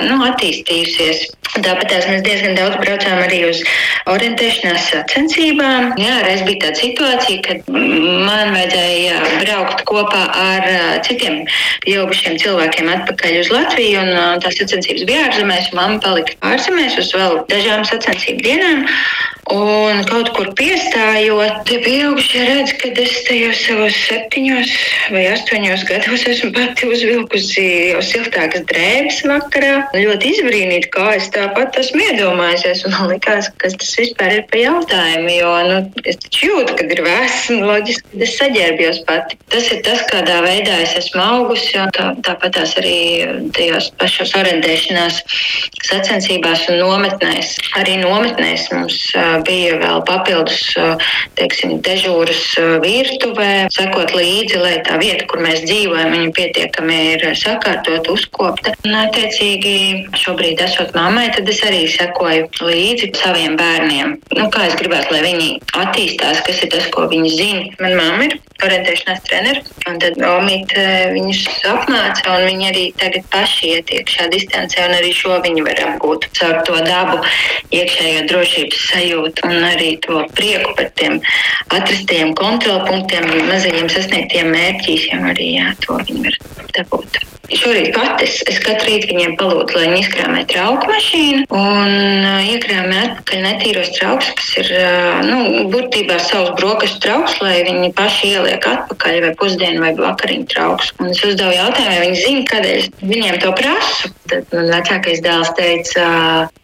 nu, attīstījusies. Tāpat mēs diezgan daudz braucām arī uz orientēšanās sacensībām. Jā, reiz bija tāda situācija, kad man vajadzēja braukt kopā ar citiem pieaugušiem cilvēkiem atpakaļ uz Latviju, un tās sacensības bija ārzemēs. Mamma palika ārzemēs uz vēl dažām sacensību dienām. Un kaut kur piestājot, tie pieaugušie redz, ka es tajos savos septiņos vai astoņos gados esmu pati uzvilkusi jau siltākas drēbes vakarā. Ļoti izbrīnīt, kā es tāpat esmu iedomājusies. Man likās, kas tas vispār ir pa jautājumu, jo nu, es taču jūtu, kad ir vēss un loģiski, ka es saģērbjos pati. Tas ir tas, kādā veidā es esmu augusi, un tā, tāpat tās arī tajos pašos orientēšanās sacensībās un nometnēs. Arī nometnēs mums bija vēl papildus teiksim, dežūras virtuvē, sekot līdzi, lai tā vieta, kur mēs dzīvojam, viņa pietiekami ir sakārtot, uzkopta. Un, attiecīgi, šobrīd esot mammai tad es arī sekoju līdzi saviem bērniem. Nu, kā es gribētu, lai viņi attīstās, kas ir tas, ko viņi zina. Manā mamma ir orientēšanās treneris, un tad Omīte viņus apmāca, un viņi arī tagad paši iet iekšā distancē, un arī šo viņi var apgūt caur to dabu, iekšējo drošības sajūtu un arī to prieku par tiem atrastajiem kontrolpunktiem, mazajiem sasniegtiem mērķiem. Arī jā, to viņi var dabūt. Šorīt pat es, katru rītu viņiem palūdzu, lai viņi izkrāmē trauku mašīnu un uh, iekrāmē atpakaļ netīros traukus, kas ir uh, nu, būtībā savs brokastu trauks, lai viņi paši ieliek atpakaļ vai pusdienu vai vakariņu traukus. Un es uzdevu jautājumu, vai viņi zina, kādēļ viņiem to prasu. Tad man vecākais dēls teica,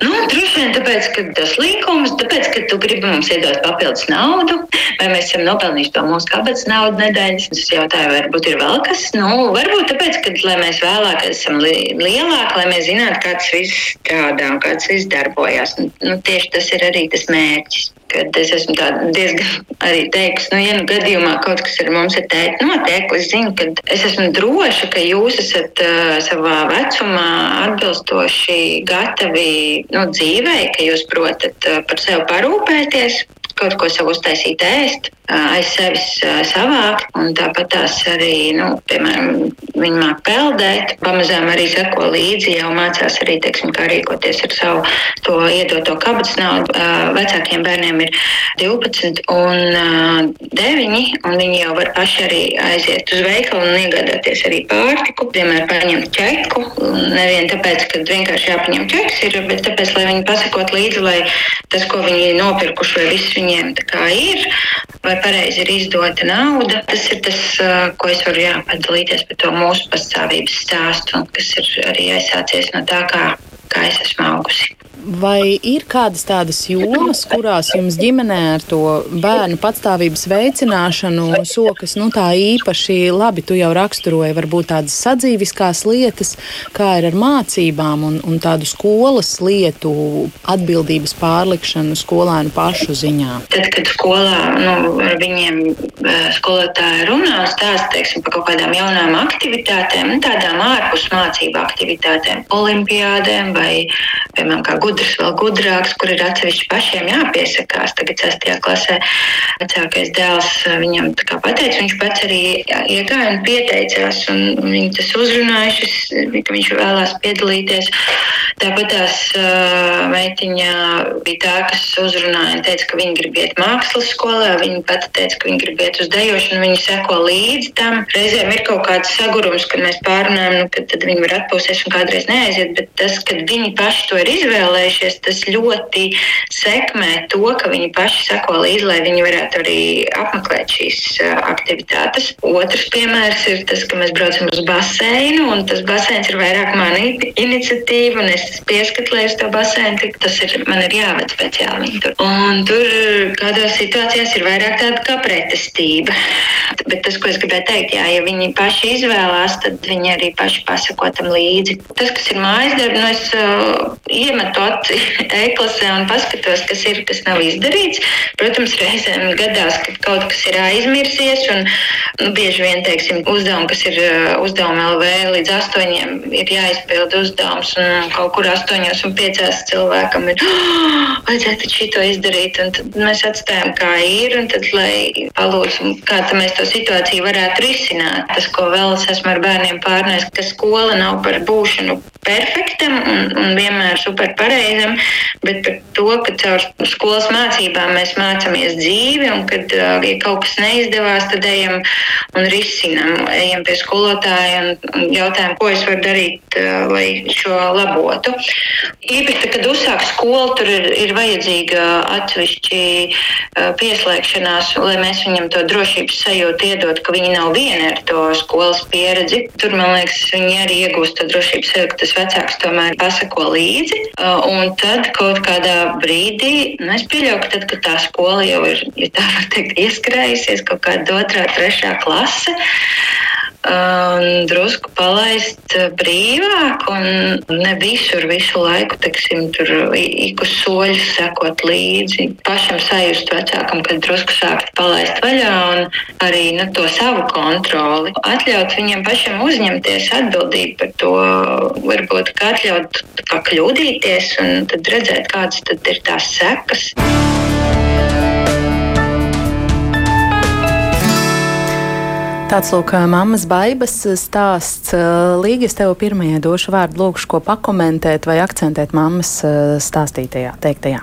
nu, droši vien tāpēc, ka tas līkums, tāpēc, ka tu gribi mums iedot papildus naudu, vai mēs esam nopelnījuši to mūsu kabatas naudu nedēļas. Es jautāju, varbūt ir vēl kas, nu, varbūt tāpēc, ka, lai mēs vēlāk esam li lielāki, lai mēs zinātu, kā tas viss strādā un kā tas viss darbojas. Nu, tieši tas ir arī tas mērķis kad es esmu diezgan arī teikusi, nu, ja nu gadījumā kaut kas ar mums ir teikt, notiek, es zinu, ka es esmu droša, ka jūs esat uh, savā vecumā atbilstoši gatavi nu, dzīvē, ka jūs protat uh, par sevi parūpēties, kaut ko sev uztaisīt ēst aiz sevis savākt. Tāpat tās arī, nu, piemēram, viņi māk peldēt, pamazām arī seko līdzi, jau mācās arī, teiksim, kā rīkoties ar savu to iedoto kabatas naudu. Vecākiem bērniem ir 12 un 9, un viņi jau var paši arī aiziet uz veikalu un iegādāties arī pārtiku, piemēram, paņemt ķeku. Nevien tāpēc, ka vienkārši jāpaņem ķeks ir, bet tāpēc, lai viņi pasakot līdzi, lai tas, ko viņi nopirkuši, vai viss viņiem tā kā ir, vai vai pareizi ir izdota nauda. Tas ir tas, ko es varu jā, padalīties par to mūsu pastāvības stāstu, kas ir arī aizsācies no tā, kā, kā es esmu augusi. Vai ir kādas tādas jomas, kurās jums ģimenē ar to bērnu patstāvības veicināšanu sokas nu, tā īpaši labi? Tu jau raksturoji varbūt tādas sadzīviskās lietas, kā ir ar mācībām un, un tādu skolas lietu atbildības pārlikšanu skolēnu pašu ziņā. Tad, kad skolā nu, ar viņiem skolotāji runā un stāsta teiksim, par kaut kādām jaunām aktivitātēm, nu, tādām ārpus mācību aktivitātēm, olimpiādēm vai, piemēram, kā gudrs, vēl gudrāks, kur ir atsevišķi pašiem jāpiesakās. Tagad 6. klasē vecākais dēls eh, viņam pateica, viņš pats arī iegāja un pieteicās, un viņi tas uzrunājušas, ka viņš vēlās piedalīties. Tāpat tās uh, meitiņa bija tā, kas uzrunāja un teica, ka viņa grib iet mākslas skolā. Viņa pati teica, ka viņa grib iet uz dejošanu, viņa seko līdzi tam. Reizēm ir kaut kāds sagurums, kad mēs pārunājam, nu, ka tad viņi var atpūsties un kādreiz neaiziet, bet tas, kad viņi paši to ir izvēlējušies, tas ļoti sekmē to, ka viņi paši seko līdzi, lai viņi varētu arī apmeklēt šīs aktivitātes. Otrs piemērs ir tas, ka mēs braucam uz baseinu, un tas baseins ir vairāk mana iniciatīva, un es pieskatlēju uz to basēnu, tas ir, man ir jāved speciāli tur. Un tur kādās situācijās ir vairāk tāda kā pretestība. Bet tas, ko es gribēju teikt, jā, ja viņi paši izvēlās, tad viņi arī paši pasako tam līdzi. Tas, kas ir mājas darbs, nu es uh, iemetu aci e-klasē un paskatos, kas ir, kas nav izdarīts. Protams, reizēm gadās, ka kaut kas ir aizmirsies, un nu, bieži vien, teiksim, uzdevumi, kas ir uh, uzdevumi LV līdz astoņiem, ir jāizpild uzdevums, un kaut kur astoņos un piecās cilvēkam ir oh, vajadzētu šito izdarīt. Un tad mēs atstājam, kā ir, un tad, lai palūdzam, kā mēs to situāciju varētu risināt. Tas, ko vēl es esmu ar bērniem pārnēs, ka skola nav par būšanu perfektam un, un vienmēr superpareizam, bet par to, ka caur skolas mācībām mēs mācāmies dzīvi, un kad ja kaut kas neizdevās, tad ejam un risinam, ejam pie skolotāja un, jautājam, ko es varu darīt, lai šo labotu. Īpaši, kad uzsāk skolu, tur ir, ir vajadzīga atsevišķi pieslēgšanās, lai mēs viņam to drošības sajūtu iedot, ka viņi nav vieni ar to skolas pieredzi. Tur, man liekas, viņi arī iegūst to drošības sajūtu, ka tas vecāks tomēr pasako līdzi. Un tad kaut kādā brīdī, nu, es pieļauju, ka tad, kad tā skola jau ir, ja tā var teikt, ieskrējusies kaut kāda otrā, trešā klase, un drusku palaist brīvāk, un ne visur visu laiku, teiksim, tur ik uz soļus sekot līdzi. Pašam sajust vecākam, kad drusku sākt palaist vaļā un arī nu, to savu kontroli. Atļaut viņiem pašiem uzņemties atbildību par to, varbūt kā atļaut kā kļūdīties un tad redzēt, kādas tad ir tās sekas. Tāds lūk, mammas baibas stāsts. Līga, es tev pirmajai došu vārdu, lūkšu, ko pakomentēt vai akcentēt mammas stāstītajā, teiktajā.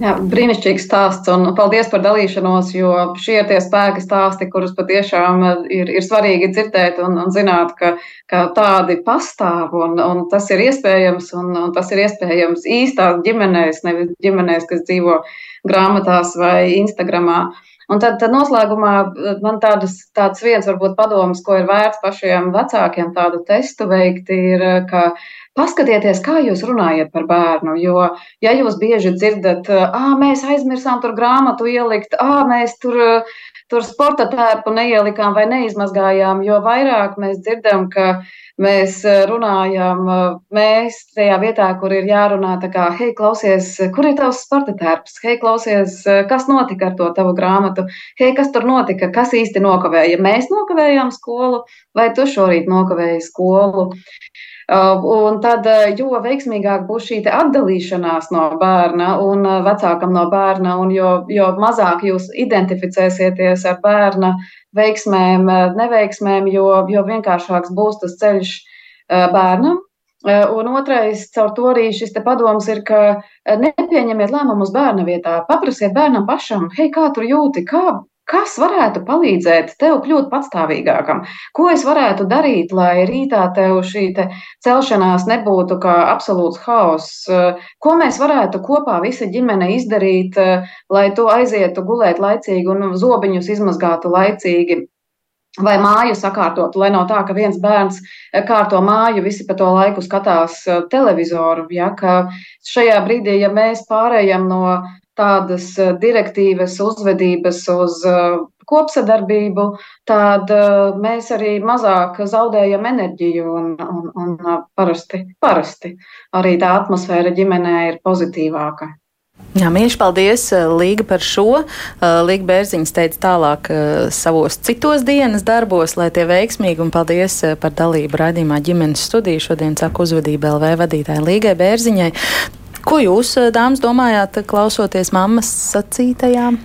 Jā, brīnišķīgs stāsts, un paldies par dalīšanos, jo šie ir tie spēki stāsti, kurus patiešām ir, ir svarīgi dzirdēt un, un zināt, ka, ka tādi pastāv, un, un tas ir iespējams, un, un tas ir iespējams īstās ģimenēs, nevis ģimenēs, kas dzīvo grāmatās vai Instagramā. Uh, Un tad, tad noslēgumā eh, man tādas, tāds viens varbūt padoms, ko ir vērts pašiem vecākiem tādu testu veikt, ir, eh, ka paskatieties, kā jūs runājat par bērnu. Jo, ja jūs bieži dzirdat, ah, mēs aizmirsām tur grāmatu ielikt, ah, mēs tur, tur sporta tērpu neielikām vai neizmazgājām, jo vairāk mēs dzirdam, ka mēs eh, runājam, eh, mēs tajā vietā, kur ir jārunā, tā kā, hei, klausies, kur ir tavs sporta tērps, hei, klausies, eh, kas notika ar to tavu grāmatu, hei, kas tur notika, kas īsti nokavēja. Mēs nokavējām skolu, vai tu šorīt nokavēji skolu? Un tad, jo veiksmīgāk būs šī atdalīšanās no bērna un vecākam no bērna, un jo, jo mazāk jūs identificēsieties ar bērna uh, veiksmēm, neveiksmēm, jo, jo vienkāršāks būs tas ceļš bērnam. Un otrais, caur to arī šis padoms ir, ka nepieņemiet lēmumus bērna vietā. Paprasiet bērnam pašam, hei, kā tu jūti, kā, Kas varētu palīdzēt tev kļūt patstāvīgākam? Ko es varētu darīt, lai rītā tev šī te celšanās nebūtu kā absolūts haoss? Ko mēs varētu kopā visa ģimene izdarīt, lai tu aizietu gulēt laicīgi un zobiņus izmazgātu laicīgi? Vai māju sakārtot, lai nav tā, ka viens bērns kārto māju, visi pa to laiku skatās televizoru. Ja, šajā brīdī, ja mēs pārējām no tādas direktīvas, uzvedības uz kopsadarbību, tad mēs arī mazāk zaudējam enerģiju un, un, un parasti, parasti arī tā atmosfēra ģimenē ir pozitīvāka. Jā, mīļš, paldies Līga par šo. Līga Bērziņš teica tālāk savos citos dienas darbos, lai tie veiksmīgi, un paldies par dalību raidījumā ģimenes studiju. Šodien saku uzvedību LV vadītāja Līgai Bērziņai. Ko jūs, eh, dāmas, domājāt, klausoties mammas sacītajām?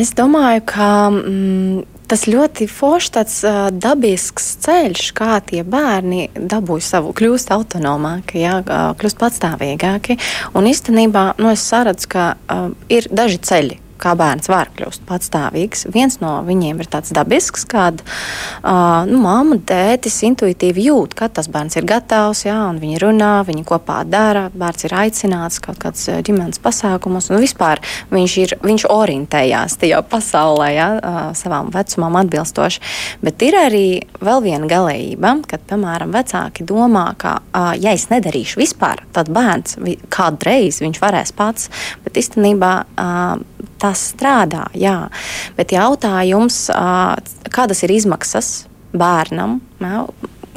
Es domāju, ka mm, tas ļoti foršs, tāds uh, dabisks ceļš, kā tie bērni dabūja savu, kļūst autonomāki, jā, kļūst patstāvīgāki. Un īstenībā nu, es saredzu, ka uh, ir daži ceļi kā bērns var kļūt patstāvīgs. Viens no viņiem ir tāds dabisks, kad uh, nu, mamma, tētis intuitīvi jūt, ka tas bērns ir gatavs, jā, un viņi runā, viņi kopā dara, bērns ir aicināts kaut kāds ģimenes pasākumos, un vispār viņš, ir, viņš orientējās tajā pasaulē, jā, uh, savām vecumam atbilstoši. Bet ir arī vēl viena galējība, kad, piemēram, vecāki domā, ka, uh, ja es nedarīšu vispār, tad bērns kādreiz viņš varēs pats, bet īstenībā uh, tas strādā, jā. Bet jautājums, kādas ir izmaksas bērnam? Jā,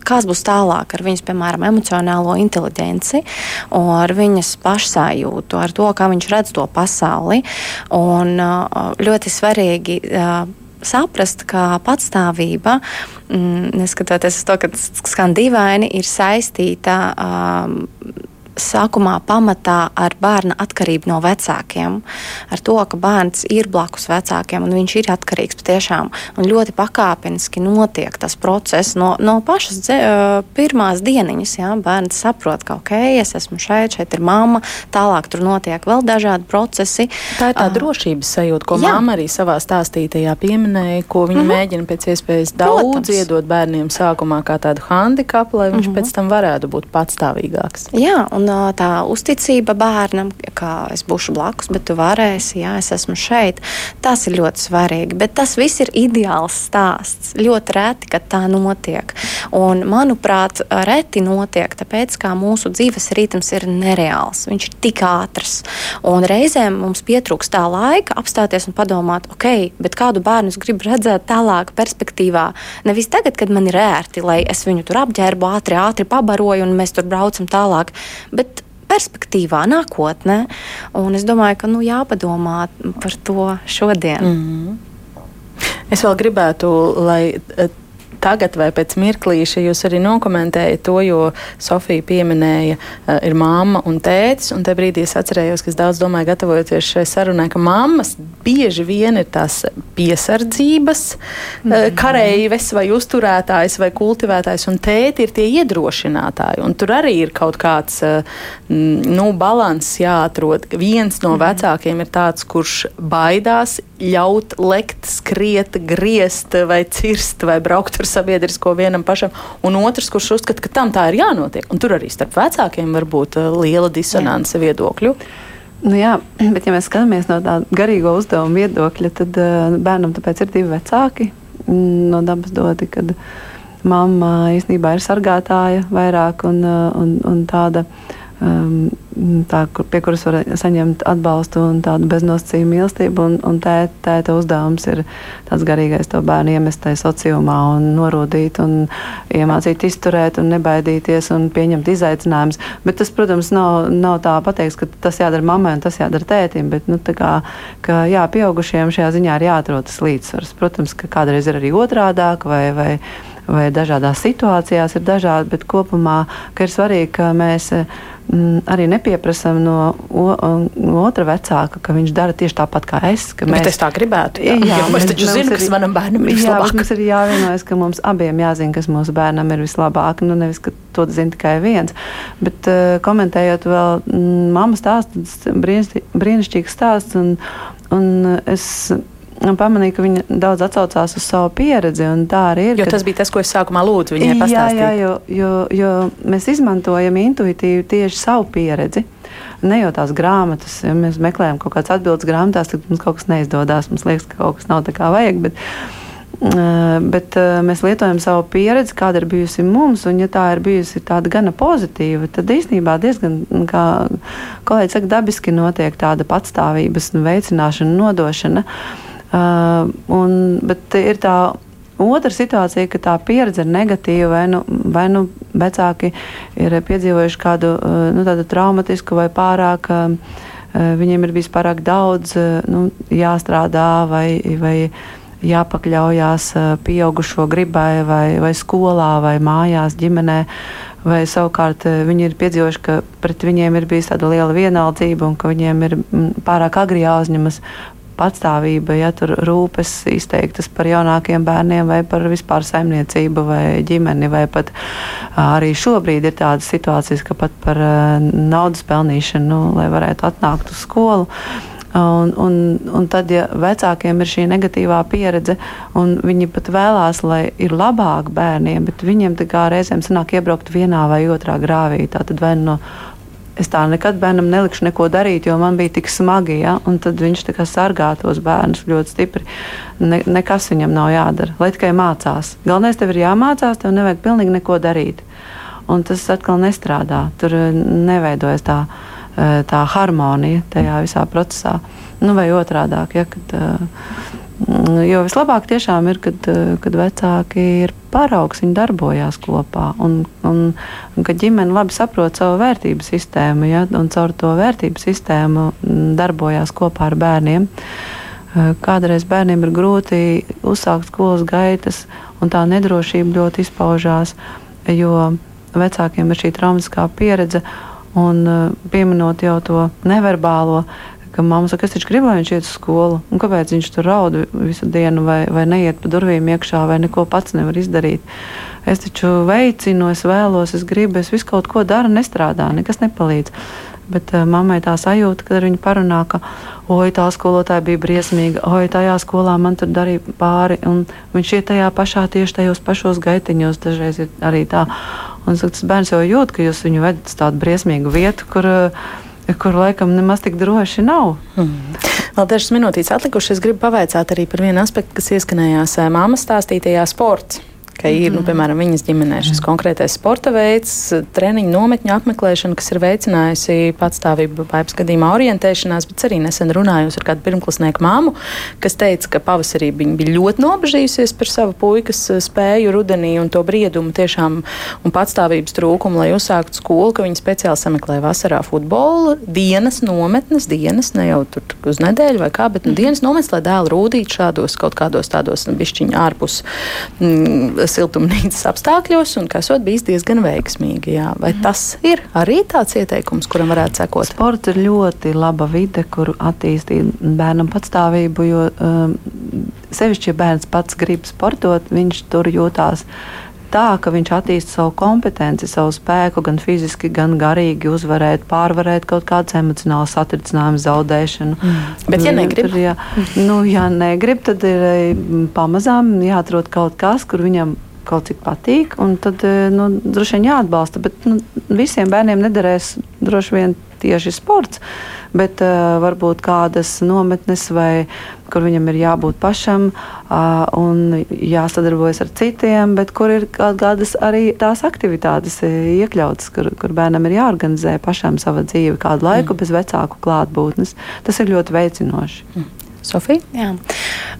kas būs tālāk ar viņas, piemēram, emocionālo inteligenci, ar viņas pašsajūtu, ar to, kā viņš redz to pasauli. Un ļoti svarīgi saprast, ka patstāvība, mm, neskatoties uz to, ka skan dīvaini, ir saistīta. Um, sākumā pamatā ar bērna atkarību no vecākiem, ar to, ka bērns ir blakus vecākiem un viņš ir atkarīgs patiešām. Un ļoti pakāpeniski notiek tas process no, no pašas dze, pirmās dieniņas. Jā, bērns saprot, ka ok, es esmu šeit, šeit ir mamma, tālāk tur notiek vēl dažādi procesi. Tā ir tā uh, drošības sajūta, ko jā. mamma arī savā stāstītajā pieminēja, ko viņa mhm. -huh. mēģina pēc iespējas daudz Protams. iedot bērniem sākumā kā tādu handikapu, lai viņš mhm. -huh. pēc tam varētu būt patstāvīgāks. Jā, un Un tā uzticība bērnam, ka es būšu blakus, bet tu varēsi, jā, es esmu šeit, tas ir ļoti svarīgi. Bet tas viss ir ideāls stāsts. Ļoti reti, kad tā notiek. Un, manuprāt, reti notiek, tāpēc, ka mūsu dzīves ritms ir nereāls. Viņš ir tik ātrs. Un reizēm mums pietrūks tā laika apstāties un padomāt, ok, bet kādu bērnu es gribu redzēt tālāk perspektīvā. Nevis tagad, kad man ir ērti, lai es viņu tur apģērbu, ātri, ātri pabaroju un mēs tur braucam tālāk. Bet perspektīvā, nākotnē. Un es domāju, ka nu, jāpadomā par to šodien. Mm -hmm. Es vēl gribētu, lai tagad vai pēc mirklīša jūs arī nokomentējat to, jo Sofija pieminēja, uh, ir mamma un tētis, un te brīdī es atcerējos, ka es daudz domāju, gatavojoties šai sarunai, ka mammas bieži vien ir tās piesardzības mm -hmm. kareives vai uzturētājs vai kultivētājs, un tēti ir tie iedrošinātāji, un tur arī ir kaut kāds, uh, nu, balans jāatrod. Viens no mm -hmm. vecākiem ir tāds, kurš baidās ļaut lekt, skriet, griezt vai cirst vai braukt ar sabiedrisko vienam pašam, un otrs, kurš uzskata, ka tam tā ir jānotiek. Un tur arī starp vecākiem var būt uh, liela disonance jā. viedokļu. Nu jā, bet, ja mēs skatāmies no tāda garīgo uzdevuma viedokļa, tad uh, bērnam tāpēc ir divi vecāki mm, no dabas doti, kad mamma īstenībā ir sargātāja vairāk un, uh, un, un tāda. Um, tā, kur, pie kuras var saņemt atbalstu un tādu beznosacījumu mīlestību. Un, un tēta, tēta uzdevums ir tāds garīgais to bērnu iemestai sociumā un norūdīt un iemācīt izturēt un nebaidīties un pieņemt izaicinājumus. Bet tas, protams, nav, nav tā pateiks, ka tas jādara mammai un tas jādara tētim, bet, nu, tā kā, ka, jā, pieaugušiem šajā ziņā ir jāatrod tas līdzsvars. Protams, ka kādreiz ir arī otrādāk vai, vai vai dažādās situācijās ir dažādi, bet kopumā ir svarīgi, ka mēs arī nepieprasām no, no otra vecāka, ka viņš dara tieši tāpat kā es. Mēs, Bet es tā gribētu. Jā, jā mēs taču zinām, kas manam bērnam ir vislabāk. Jā, mums ir jāvienojas, ka mums abiem jāzina, kas mūsu bērnam ir vislabāk. Nu, nevis, ka to zina tikai viens. Bet uh, komentējot vēl mm, mammas stāstu, brīnišķīgs stāsts. Un, un es pamanīju, ka viņa daudz atsaucās uz savu pieredzi. Tā arī ir. Jo tas bija tas, ko es sākumā lūdzu viņai pastāstīt. Jā, jā jo, jo, jo mēs izmantojam intuitīvi tieši savu pieredzi. Ne jau tās grāmatas, ja mēs meklējam kaut kādas atbildes grāmatās, tad mums kaut kas neizdodas. Mums liekas, ka kaut kas nav tā kā vajag. Bet, bet mēs lietojam savu pieredzi, kāda ir bijusi mums, un ja tā ir bijusi tāda gana pozitīva, tad īstenībā diezgan, kā kolēģi saka, dabiski notiek tāda patstāvības veicināšana, nodošana. Uh, Uh, un, bet ir tā otra situācija, ka tā pieredze ir negatīva, vai nu, vai nu vecāki ir piedzīvojuši kādu uh, nu, traumatisku vai pārāk. Uh, viņiem ir bijis pārāk daudz nu, jāstrādā vai, vai jāpakļaujās pieaugušo gribai, vai, vai skolā, vai mājās, ģimenē. Vai savukārt viņi ir piedzīvojuši, ka pret viņiem ir bijusi tāda liela vienaldzība un ka viņiem ir pārāk agri jāuzņemas patstāvība, ja tur rūpes izteiktas par jaunākiem bērniem vai par vispār saimniecību vai ģimeni, vai pat arī šobrīd ir tādas situācijas, ka pat par naudas pelnīšanu, nu, lai varētu atnākt uz skolu. Un, un, un tad, ja vecākiem ir šī negatīvā pieredze, un viņi pat vēlās, lai ir labāk bērniem, bet viņiem tā kā reizēm sanāk iebraukt vienā vai otrā grāvī, tad vai no es tā nekad bērnam nelikšu neko darīt, jo man bija tik smagi. Ja? Un tad viņš sargā tos bērnus ļoti stipri. Ne, nekas viņam nav jādara, lai tikai mācās. Galvenais tev ir jāmācās, tev nevajag pilnīgi neko darīt. Un tas atkal nestrādā. Tur eh, neveidojas tā, eh, tā harmonija tajā visā procesā. Nu, vai otrādi, ja, kad uh, jo vislabāk tiešām ir, kad, eh, kad vecāki ir paraugs, viņi darbojās kopā. Un, un, un kad ģimene labi saprot savu vērtību sistēmu, ja, un caur to vērtību sistēmu mm, darbojās kopā ar bērniem. Eh, kādreiz bērniem ir grūti uzsākt skolas gaitas, un tā nedrošība ļoti izpaužās, jo vecākiem ir šī traumatiskā pieredze. Un eh, pieminot jau to neverbālo, ka mamma saka, es taču gribu, lai viņš iet uz skolu. Un kāpēc viņš tur raud visu dienu, vai, vai neiet pa durvīm iekšā, vai neko pats nevar izdarīt? Es taču veicinu, es vēlos, es gribu, es visu kaut ko daru, nestrādā, nekas nepalīdz. Bet uh, mammai tā sajūta, kad viņa parunā, ka, oi, tā skolotāja bija briesmīga, oi, tajā skolā man tur darīja pāri, un viņš iet tajā pašā, tieši tajos pašos gaitiņos, dažreiz ir arī tā. Un saka, tas bērns jau jūt, ka jūs viņu vedat uz tādu briesmīgu vietu, kur, kur laikam nemaz tik droši nav. Mm. Vēl dažas minūtes atlikušas. Es gribu pavaicāt arī par vienu aspektu, kas ieskanējās māmas stāstītajā sports ka ir, nu, mhm. piemēram, viņas ģimenē šis mhm. konkrētais sporta veids, treniņu nometņu apmeklēšana, kas ir veicinājusi patstāvību vaipas gadījumā orientēšanās, bet arī nesen runājos ar kādu pirmklasnieku māmu, kas teica, ka pavasarī viņa bija ļoti nobežījusies par savu puikas eh, spēju rudenī un to briedumu tiešām un patstāvības trūkumu, lai uzsāktu skolu, ka viņa speciāli sameklēja vasarā futbolu dienas nometnes, dienas, ne jau tur uz nedēļu vai kā, bet nu, dienas nometnes, lai dēlu rūdītu šādos kaut kādos tādos nu, bišķiņu ārpus. Mm, siltumnīcas apstākļos, un kas ir bijis diezgan veiksmīgi. Jā. Vai mm. tas ir arī tāds ieteikums, kuram varētu sekot? Sports ir ļoti laba vide, kur attīstīt bērnam patstāvību, jo um, sevišķi, ja bērns pats grib sportot, viņš tur jūtās tā, ka viņš attīsta savu kompetenci, savu spēku, gan fiziski, gan garīgi uzvarēt, pārvarēt kaut kādas emocionālas satricinājumus, zaudēšanu. Mm. Bet, ja negrib, tur, ja, nu, ja negrib, tad ir mm, pamazām jāatrod kaut kas, kur viņam kaut cik patīk, un tad eh, nu, droši vien jāatbalsta. Bet nu, visiem bērniem nederēs droši vien tieši sports, bet uh, varbūt kādas nometnes vai kur viņam ir jābūt pašam uh, un jāsadarbojas ar citiem, bet kur ir kādas arī tās aktivitātes iekļautas, kur, kur bērnam ir jāorganizē pašam sava dzīve kādu laiku mm. bez vecāku klātbūtnes. Tas ir ļoti veicinoši. Mm. Sofija? Jā.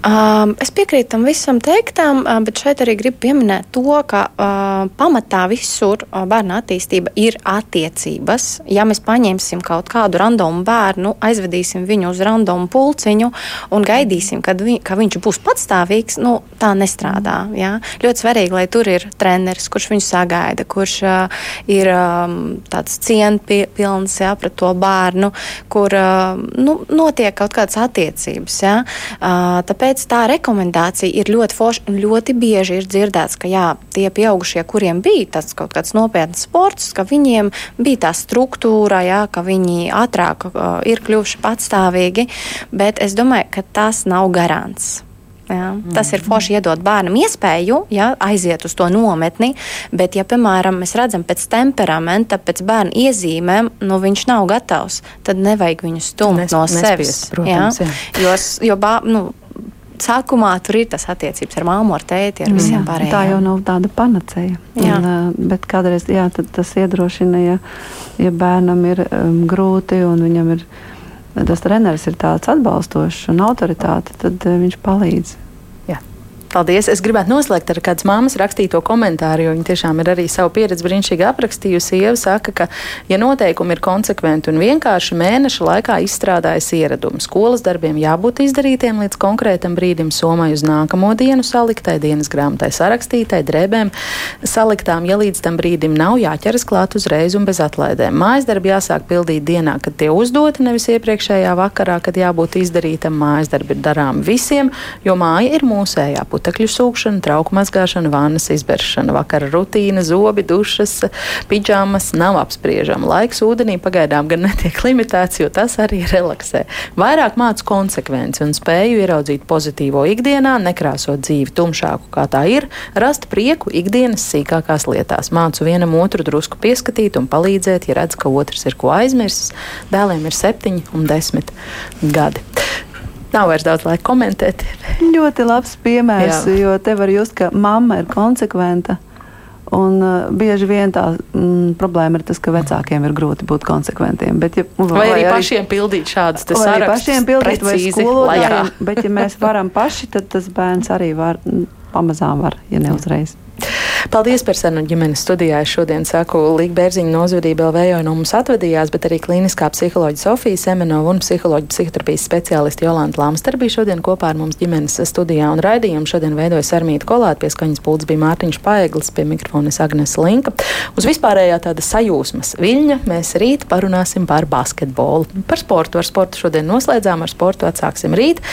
Um, es piekrītu tam visam teiktam, uh, bet šeit arī gribu pieminēt to, ka uh, pamatā visur uh, bērna attīstība ir attiecības. Ja mēs paņemsim kaut kādu randomu bērnu, aizvedīsim viņu uz randomu pulciņu un gaidīsim, kad vi, ka viņš būs patstāvīgs, nu, tā nestrādā. Jā. Ļoti svarīgi, lai tur ir treneris, kurš viņu sagaida, kurš uh, ir um, tāds cienpilns jā, pret to bērnu, kur uh, nu, notiek kaut kādas attiecības gadus. Ja? Tāpēc tā rekomendācija ir ļoti forša un ļoti bieži ir dzirdēts, ka jā, tie pieaugušie, kuriem bija tas kaut kāds nopietns sports, ka viņiem bija tā struktūra, jā, ka viņi ātrāk ir kļuvuši patstāvīgi, bet es domāju, ka tas nav garants. Ja, tas ir forši iedot bērnam iespēju ja, aiziet uz to nometni, bet, ja, piemēram, mēs redzam pēc temperamenta, pēc bērna iezīmēm, nu, viņš nav gatavs, tad nevajag viņu stumt Nes, no sevis. Protams, ja, ja. Jo, jo bā, nu, sākumā tur ir tas attiecības ar māmu, ar tēti, ar visiem pārējiem. Tā jau nav tāda panacēja. Jā. Un, uh, bet kādreiz jā, tas iedrošina, ja, ja bērnam ir um, grūti un viņam ir tas treneris ir tāds atbalstošs un autoritāte, tad uh, viņš palīdz. Paldies! Es gribētu noslēgt ar kādas mammas rakstīto komentāru, jo viņa tiešām ir arī savu pieredzi brīnišķīgi aprakstījusi. Sieva saka, ka, ja noteikumi ir konsekventi un vienkārši mēneša laikā izstrādājas ieradumi, skolas darbiem jābūt izdarītiem līdz konkrētam brīdim, somai uz nākamo dienu saliktai, dienas grāmatai sarakstītai, drēbēm saliktām, ja līdz tam brīdim nav jāķeras klāt uzreiz un bez atlaidēm. Mājas darbi jāsāk pildīt dienā, kad tie uzdoti, nevis iepriekšējā vakarā, kad jābūt izdarītam. Mājas darbi ir darām visiem, jo māja ir mūsējā putekļu sūkšana, trauku mazgāšana, vannas izberšana, vakara rutīna, zobi, dušas, pidžamas nav apspriežama. Laiks ūdenī pagaidām gan netiek limitēts, jo tas arī relaksē. Vairāk mācu konsekvenci un spēju ieraudzīt pozitīvo ikdienā, nekrāsot dzīvi tumšāku, kā tā ir, rast prieku ikdienas sīkākās lietās. Mācu vienam otru drusku pieskatīt un palīdzēt, ja redz, ka otrs ir ko aizmirsis. Dēliem ir septiņi un desmit gadi. Nav vairs daudz laika komentēt. Ļoti labs piemērs, Jā. jo te var just, ka mamma ir konsekventa. Un, uh, bieži vien tā mm, problēma ir tas, ka vecākiem ir grūti būt konsekventiem. Bet, ja, vai, vai arī pašiem pildīt šādus sarakstus? Pašiem pildīt precīzi, vai skolotājiem, bet ja mēs varam paši, tad tas bērns arī var, pamazām var, ja ne uzreiz. Paldies par sarunu ģimenes studijā. Es šodien saku Līga Bērziņa no uzvedība LV no mums atvadījās, bet arī klīniskā psiholoģija Sofija Semenova un psiholoģija psihoterapijas speciālisti Jolanta Lamster bija šodien kopā ar mums ģimenes studijā un raidījumu. Šodien veidoja Sarmīta Kolāta, pie skaņas pults bija Mārtiņš Paeglis, pie mikrofonas Agnes Linka. Uz vispārējā tāda sajūsmas viļņa mēs rīt parunāsim par basketbolu. Par sportu. Ar sportu šodien noslēdzām, ar sportu atsāksim rīt.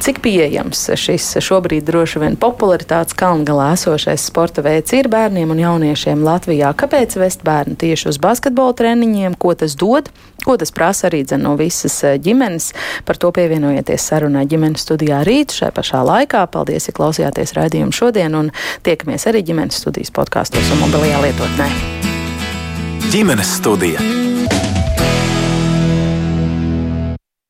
Cik pieejams šis šobrīd droši vien popularitātes kalngalā esošais sporta veids ir bērniem un jauniešiem Latvijā. Kāpēc vest bērnu tieši uz basketbola treniņiem, ko tas dod, ko tas prasa arī no visas eh, ģimenes. Par to pievienojieties sarunai ģimenes studijā rīt šai pašā laikā. Paldies, ja klausījāties raidījumu šodien un tiekamies arī ģimenes studijas podkāstos un mobilajā lietotnē. ģimenes studija.